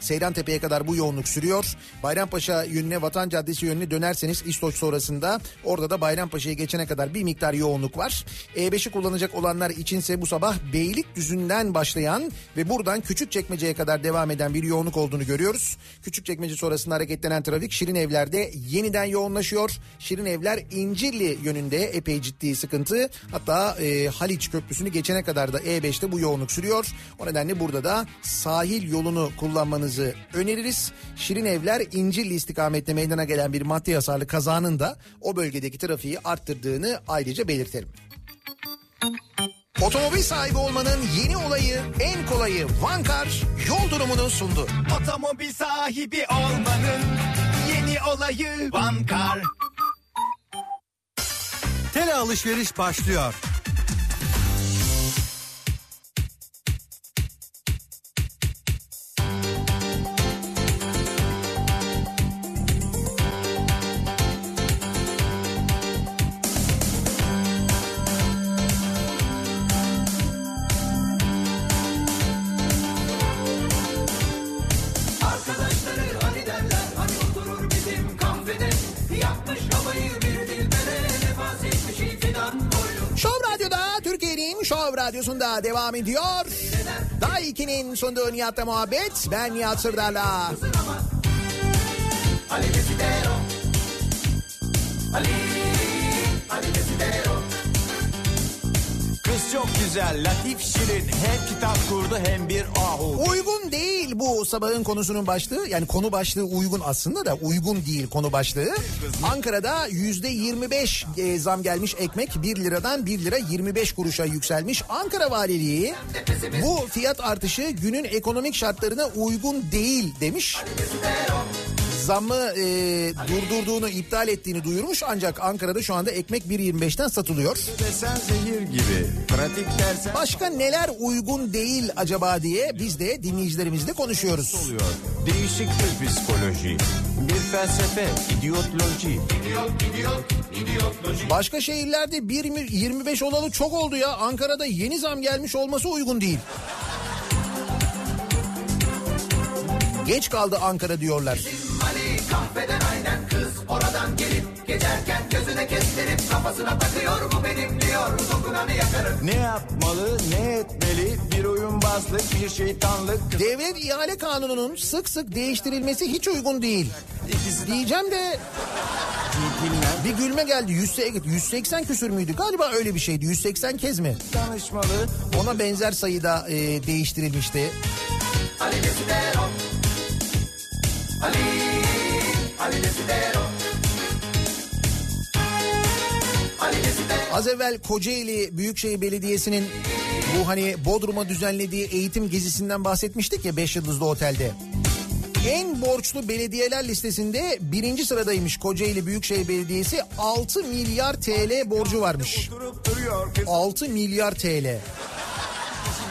Seyran Tepe'ye kadar bu yoğunluk sürüyor. Bayrampaşa yönüne Vatan Caddesi yönüne dönerseniz İstoç sonrasında orada da Bayrampaşa'ya geçene kadar bir miktar yoğunluk var. E5'i kullanacak olanlar içinse bu sabah Beylikdüzü'nden başlayan ve buradan Küçükçekmece'ye kadar devam eden bir yoğunluk olduğunu görüyoruz. Küçükçekmece sonrasında hareketlenen trafik Şirin Evler'de yeniden yoğunlaşıyor. Şirin Evler İncirli yönünde epey ciddi sıkıntı. Hatta e, Haliç Köprüsü'nü geçene kadar da E5'te bu yoğunluk sürüyor. O nedenle burada da sahil yolunu kullanmanızı öneririz. Şirin Evler İncirli istikamette meydana gelen bir maddi hasarlı kazanın da o bölgedeki trafiği arttırdığını ayrıca belirtelim. Otomobil sahibi olmanın yeni olayı, en kolayı Vankar yol durumunu sundu. Otomobil sahibi olmanın yeni olayı Vankar. Tele alışveriş başlıyor. Devam ediyor. Daha 2'nin sunduğu Nihat'la muhabbet. Ben Nihat Sırdar'la. Ali Desidero Ali Ali Desidero Kız çok güzel, latif şirin. Hem kitap kurdu hem bir ahu. Değil bu sabahın konusunun başlığı. Yani konu başlığı uygun aslında da uygun değil konu başlığı. Ankara'da yüzde 25 e, zam gelmiş ekmek 1 liradan 1 lira 25 kuruşa yükselmiş. Ankara Valiliği bu fiyat artışı günün ekonomik şartlarına uygun değil demiş. Zammı e, durdurduğunu iptal ettiğini duyurmuş ancak Ankara'da şu anda ekmek 1.25'ten satılıyor. Desen zehir gibi. Pratik dersen Başka neler uygun değil acaba diye biz de dinleyicilerimizle konuşuyoruz. Değişik bir psikoloji. Bir felsefe, idiotloji. Başka şehirlerde 1.25 olalı çok oldu ya. Ankara'da yeni zam gelmiş olması uygun değil. Geç kaldı Ankara diyorlar. Ali kahveden aynen kız oradan gelip geçerken gözüne kestirip kafasına takıyor bu benim diyor dokunanı yakarım Ne yapmalı, ne etmeli? Bir oyunbazlık, bir şeytanlık. Devlet ihale kanununun sık sık değiştirilmesi hiç uygun değil. Diyeceğim de bir gülme geldi. 180, 180 küsür müydü? Galiba öyle bir şeydi. 180 kez mi? danışmalı. Ona benzer sayıda e, değiştirilmişti. Ali Desidero Ali Ali Desidero Ali Desidero Az evvel Kocaeli Büyükşehir Belediyesi'nin bu hani Bodrum'a düzenlediği eğitim gezisinden bahsetmiştik ya 5 yıldızlı otelde. En borçlu belediyeler listesinde birinci sıradaymış Kocaeli Büyükşehir Belediyesi 6 milyar TL borcu varmış. Durup duruyor kız. 6 milyar TL.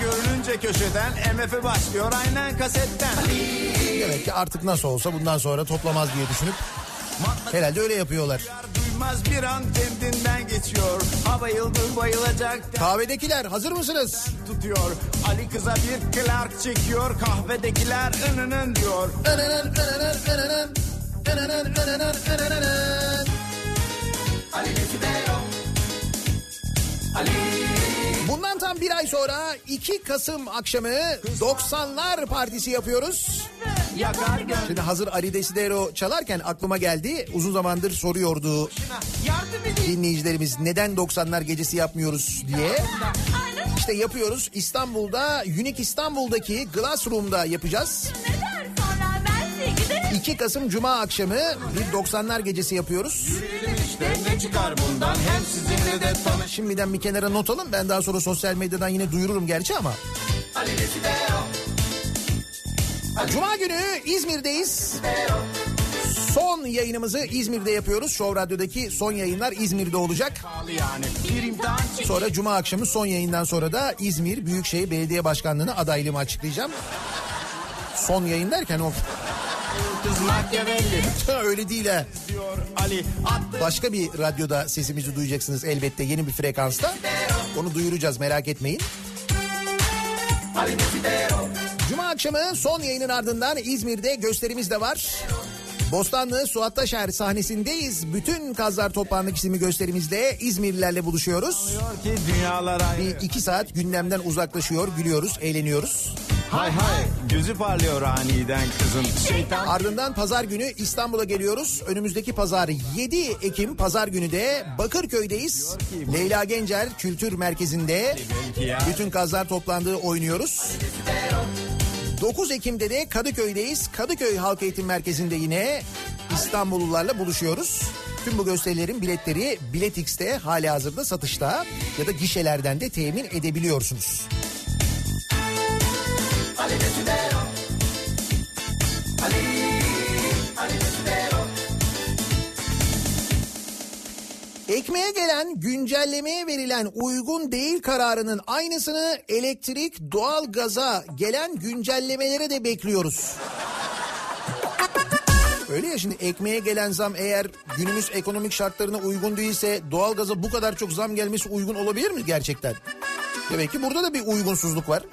Görününce köşeden MF başlıyor aynen kasetten. Demek ki artık nasıl olsa bundan sonra toplamaz diye düşünüp herhalde öyle yapıyorlar. Duymaz bir an kendinden geçiyor. Ha bayıldı bayılacak Kahvedekiler hazır mısınız? tutuyor. Ali kıza bir Clark çekiyor. Kahvedekiler ınının diyor. Önenen, önenen, önenen, önenen, önenen, önenen. Ali Desidero Ali Bundan tam bir ay sonra 2 Kasım akşamı 90'lar partisi yapıyoruz. Şimdi hazır Ali Desidero çalarken aklıma geldi. Uzun zamandır soruyordu dinleyicilerimiz neden 90'lar gecesi yapmıyoruz diye. İşte yapıyoruz. İstanbul'da Unique İstanbul'daki Glassroom'da yapacağız. 2 Kasım Cuma akşamı bir 90'lar gecesi yapıyoruz. İşte ne çıkar bundan hem sizinle de tanış. Şimdiden bir kenara not alın. Ben daha sonra sosyal medyadan yine duyururum gerçi ama. Cuma günü İzmir'deyiz. Son yayınımızı İzmir'de yapıyoruz. Show Radyo'daki son yayınlar İzmir'de olacak. Sonra Cuma akşamı son yayından sonra da İzmir Büyükşehir Belediye Başkanlığı'na adaylığımı açıklayacağım. Son yayın derken o Kız Machiavelli öyle değil ha. Başka bir radyoda sesimizi duyacaksınız elbette yeni bir frekansta. Onu duyuracağız merak etmeyin. Cuma akşamı son yayının ardından İzmir'de gösterimiz de var. Bostanlı Suat Taşer sahnesindeyiz. Bütün Kazlar Toplandık isimli gösterimizde İzmirlilerle buluşuyoruz. Bir iki saat gündemden uzaklaşıyor, gülüyoruz, eğleniyoruz. Hay hay gözü parlıyor aniden kızın. Şeytan Ardından pazar günü İstanbul'a geliyoruz. Önümüzdeki pazar 7 Ekim pazar günü de Bakırköy'deyiz. Leyla Gencer Kültür Merkezi'nde bütün kazlar toplandığı oynuyoruz. 9 Ekim'de de Kadıköy'deyiz. Kadıköy Halk Eğitim Merkezi'nde yine İstanbullularla buluşuyoruz. Tüm bu gösterilerin biletleri Bilet X'te hali hazırda satışta ya da gişelerden de temin edebiliyorsunuz. Ekmeğe gelen güncellemeye verilen uygun değil kararının aynısını elektrik, doğal gaza gelen güncellemelere de bekliyoruz. Öyle ya şimdi ekmeğe gelen zam eğer günümüz ekonomik şartlarına uygun değilse doğalgaza bu kadar çok zam gelmesi uygun olabilir mi gerçekten? Demek ki burada da bir uygunsuzluk var.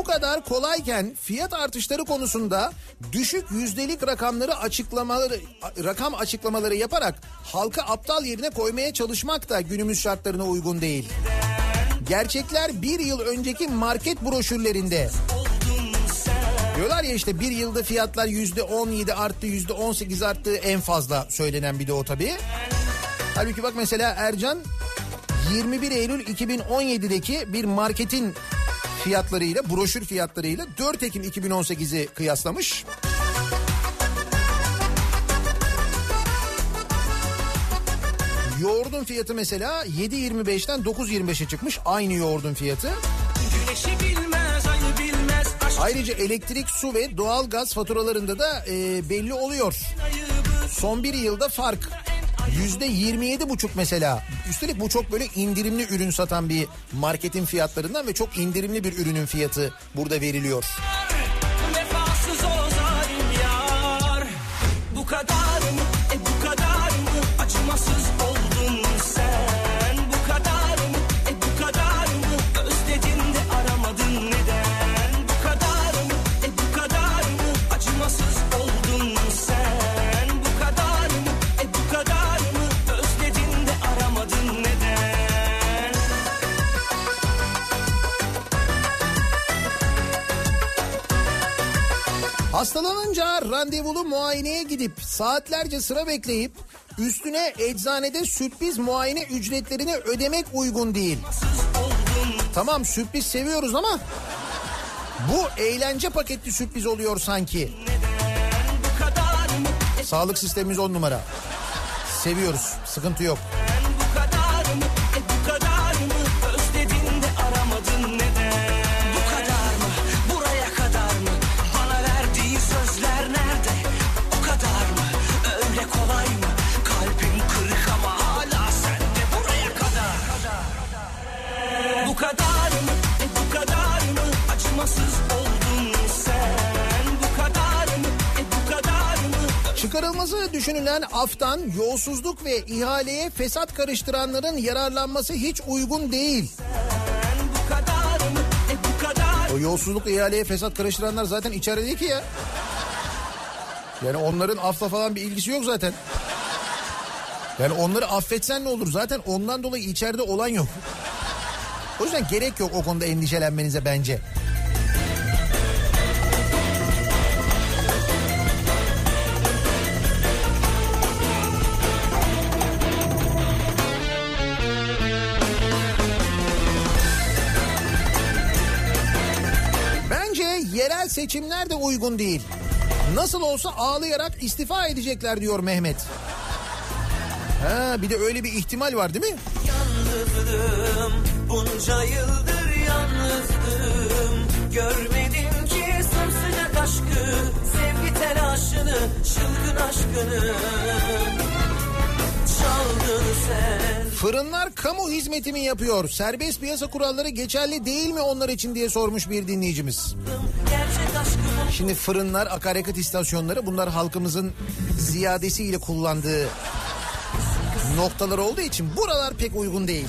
Bu kadar kolayken fiyat artışları konusunda düşük yüzdelik rakamları açıklamaları rakam açıklamaları yaparak halka aptal yerine koymaya çalışmak da günümüz şartlarına uygun değil. Gerçekler bir yıl önceki market broşürlerinde. Diyorlar ya işte bir yılda fiyatlar yüzde 17 arttı, yüzde 18 arttı en fazla söylenen bir de o tabii. Halbuki bak mesela Ercan 21 Eylül 2017'deki bir marketin fiyatlarıyla, broşür fiyatlarıyla 4 Ekim 2018'i kıyaslamış. Yoğurdun fiyatı mesela 7.25'ten 9.25'e çıkmış aynı yoğurdun fiyatı. Bilmez, bilmez. Ayrıca elektrik, su ve doğal gaz faturalarında da e, belli oluyor. Son bir yılda fark yüzde yirmi yedi buçuk mesela. Üstelik bu çok böyle indirimli ürün satan bir marketin fiyatlarından ve çok indirimli bir ürünün fiyatı burada veriliyor. Yar Bu kadar Hastalanınca randevulu muayeneye gidip saatlerce sıra bekleyip üstüne eczanede sürpriz muayene ücretlerini ödemek uygun değil. Tamam sürpriz seviyoruz ama bu eğlence paketli sürpriz oluyor sanki. Sağlık sistemimiz on numara. Seviyoruz. Sıkıntı yok. Çıkarılması düşünülen aftan yolsuzluk ve ihaleye fesat karıştıranların yararlanması hiç uygun değil. O yolsuzluk ihaleye fesat karıştıranlar zaten içeride değil ki ya. Yani onların afla falan bir ilgisi yok zaten. Yani onları affetsen ne olur? Zaten ondan dolayı içeride olan yok. O yüzden gerek yok o konuda endişelenmenize. Bence seçimler de uygun değil. Nasıl olsa ağlayarak istifa edecekler diyor Mehmet. Ha, bir de öyle bir ihtimal var değil mi? Yalnızdım bunca yıldır yalnızdım Görmedim ki sımsıcak aşkı Sevgi telaşını çılgın aşkını Çaldın sen Fırınlar kamu hizmeti mi yapıyor? Serbest piyasa kuralları geçerli değil mi onlar için diye sormuş bir dinleyicimiz. Şimdi fırınlar, akaryakıt istasyonları bunlar halkımızın ziyadesiyle kullandığı noktalar olduğu için buralar pek uygun değil.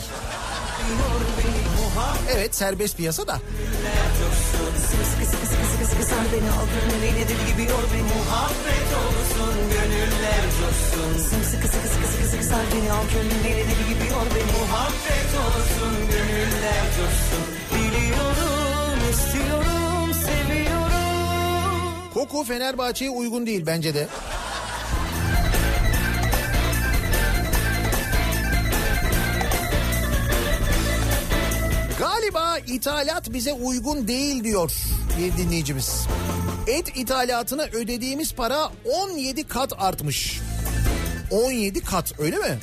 Evet serbest piyasa da. Muhabbet olsun gönüller coşsun Koku Fenerbahçe'ye uygun değil bence de. Galiba ithalat bize uygun değil diyor bir dinleyicimiz. Et ithalatına ödediğimiz para 17 kat artmış. 17 kat öyle mi?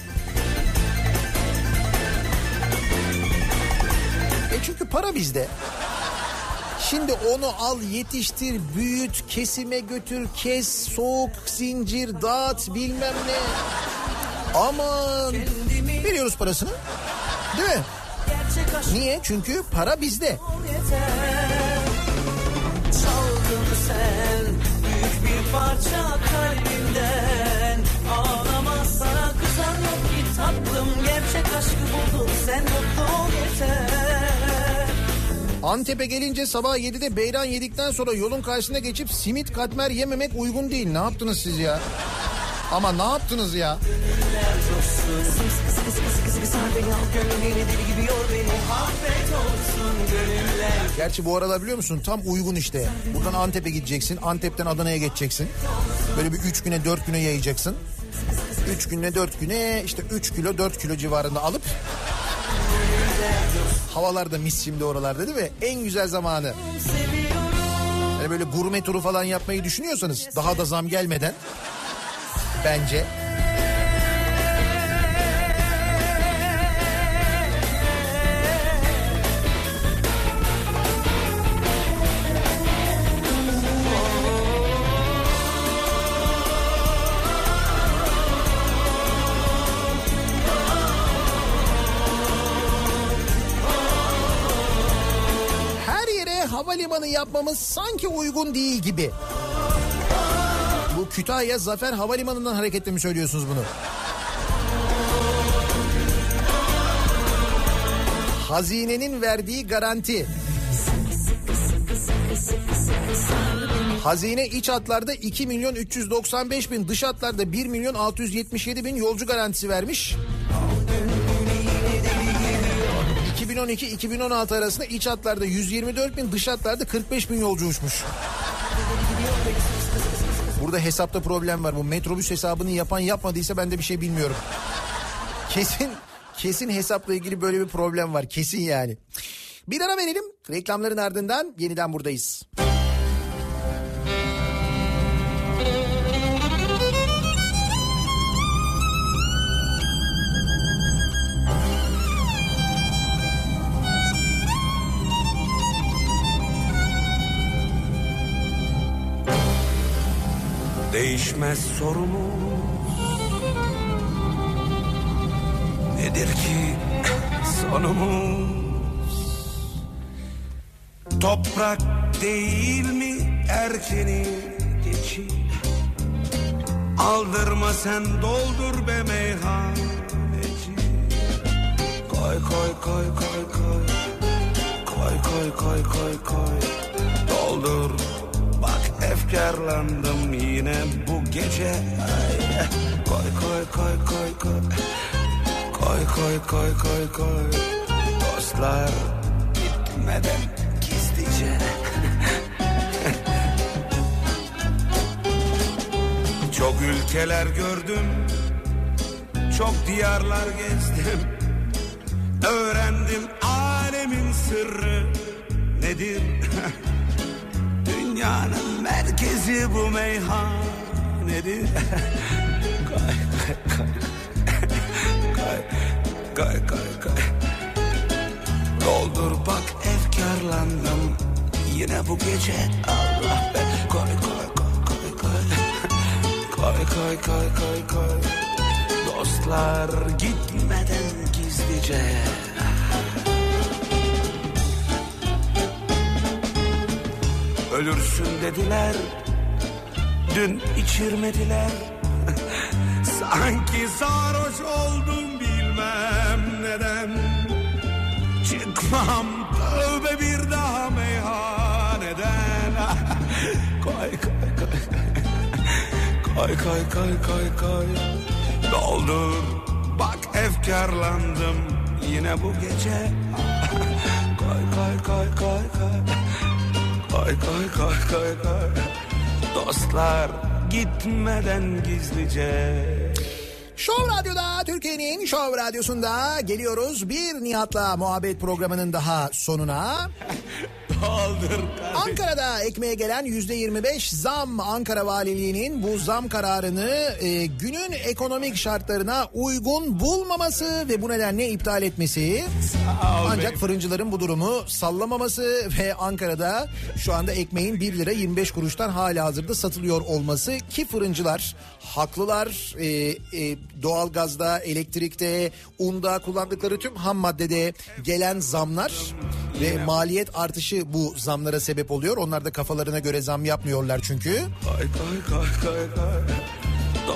E çünkü para bizde. Şimdi onu al yetiştir, büyüt, kesime götür, kes, soğuk, zincir, dağıt bilmem ne. Aman veriyoruz parasını. Değil mi? Niye? Çünkü para bizde. Çaldın sen büyük bir parça kalbimden Ağlama sana kızan yok ki tatlım Gerçek aşkı buldun sen yeter Antep'e gelince sabah 7'de beyran yedikten sonra yolun karşısına geçip simit katmer yememek uygun değil. Ne yaptınız siz ya? Ama ne yaptınız ya? Gerçi bu aralar biliyor musun tam uygun işte. Buradan Antep'e gideceksin. Antep'ten Adana'ya geçeceksin. Böyle bir 3 güne 4 güne yayacaksın. 3 güne 4 güne işte 3 kilo 4 kilo civarında alıp Havalar da mis şimdi oralarda değil mi? En güzel zamanı. Yani böyle gurme turu falan yapmayı düşünüyorsanız daha da zam gelmeden bence yapmamız sanki uygun değil gibi. Bu Kütahya Zafer Havalimanı'ndan hareketle mi söylüyorsunuz bunu? Hazinenin verdiği garanti. Hazine iç hatlarda 2 milyon 395 bin, dış hatlarda 1 milyon 677 bin yolcu garantisi vermiş. 2012-2016 arasında iç hatlarda 124 bin, dış hatlarda 45 bin yolcu uçmuş. Burada hesapta problem var. Bu metrobüs hesabını yapan yapmadıysa ben de bir şey bilmiyorum. Kesin kesin hesapla ilgili böyle bir problem var. Kesin yani. Bir ara verelim. Reklamların ardından yeniden buradayız. Değişmez sorumuz. Nedir ki sonumuz? Toprak değil mi erkeni geçi Aldırma sen doldur be meyhaneci. Koy koy koy koy koy. Koy koy koy koy koy. Doldur efkarlandım yine bu gece. Koy koy koy koy koy. Koy koy koy koy koy. Dostlar gitmeden gizlice. Çok ülkeler gördüm Çok diyarlar gezdim. Öğrendim alemin sırrı nedir Dünyanın merkezi bu meyhanedir Koy koy koy Koy koy koy koy Doldur bak efkarlandım. Yine bu gece Allah be. Koy koy koy koy koy Koy koy koy koy koy Dostlar gitmeden gizlice Ölürsün dediler Dün içirmediler Sanki sarhoş oldum bilmem neden Çıkmam tövbe bir daha meyhaneden Koy koy koy. Koy koy koy koy koy. Doldur. Bak efkarlandım yine bu gece. koy koy koy koy koy. Koy koy koy koy koy. Dostlar gitmeden gizlice. Show Radyo'da Türkiye'nin Show Radyosu'nda geliyoruz. Bir Nihat'la muhabbet programının daha sonuna. Doldur. Ankara'da ekmeğe gelen yüzde 25 zam Ankara Valiliği'nin bu zam kararını e, günün ekonomik şartlarına uygun bulmaması ve bu nedenle iptal etmesi. Ancak fırıncıların bu durumu sallamaması ve Ankara'da şu anda ekmeğin 1 lira 25 kuruştan hala hazırda satılıyor olması ki fırıncılar haklılar e, e, doğalgazda, elektrikte, unda kullandıkları tüm ham maddede gelen zamlar ve maliyet artışı bu zamlara sebep oluyor. Onlar da kafalarına göre zam yapmıyorlar çünkü. Koy koy koy koy koy.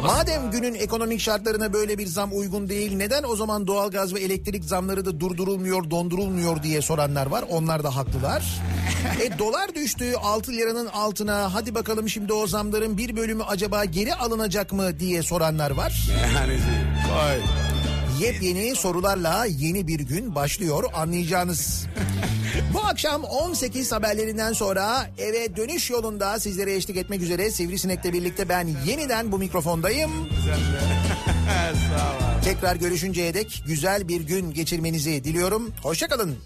Madem günün ekonomik şartlarına böyle bir zam uygun değil neden o zaman doğalgaz ve elektrik zamları da durdurulmuyor, dondurulmuyor diye soranlar var. Onlar da haklılar. e dolar düştü 6 liranın altına. Hadi bakalım şimdi o zamların bir bölümü acaba geri alınacak mı diye soranlar var. Yani. Yepyeni sorularla yeni bir gün başlıyor anlayacağınız. Bu akşam 18 haberlerinden sonra eve dönüş yolunda sizlere eşlik etmek üzere Sivrisinek'le birlikte ben yeniden bu mikrofondayım. Tekrar görüşünceye dek güzel bir gün geçirmenizi diliyorum. Hoşçakalın.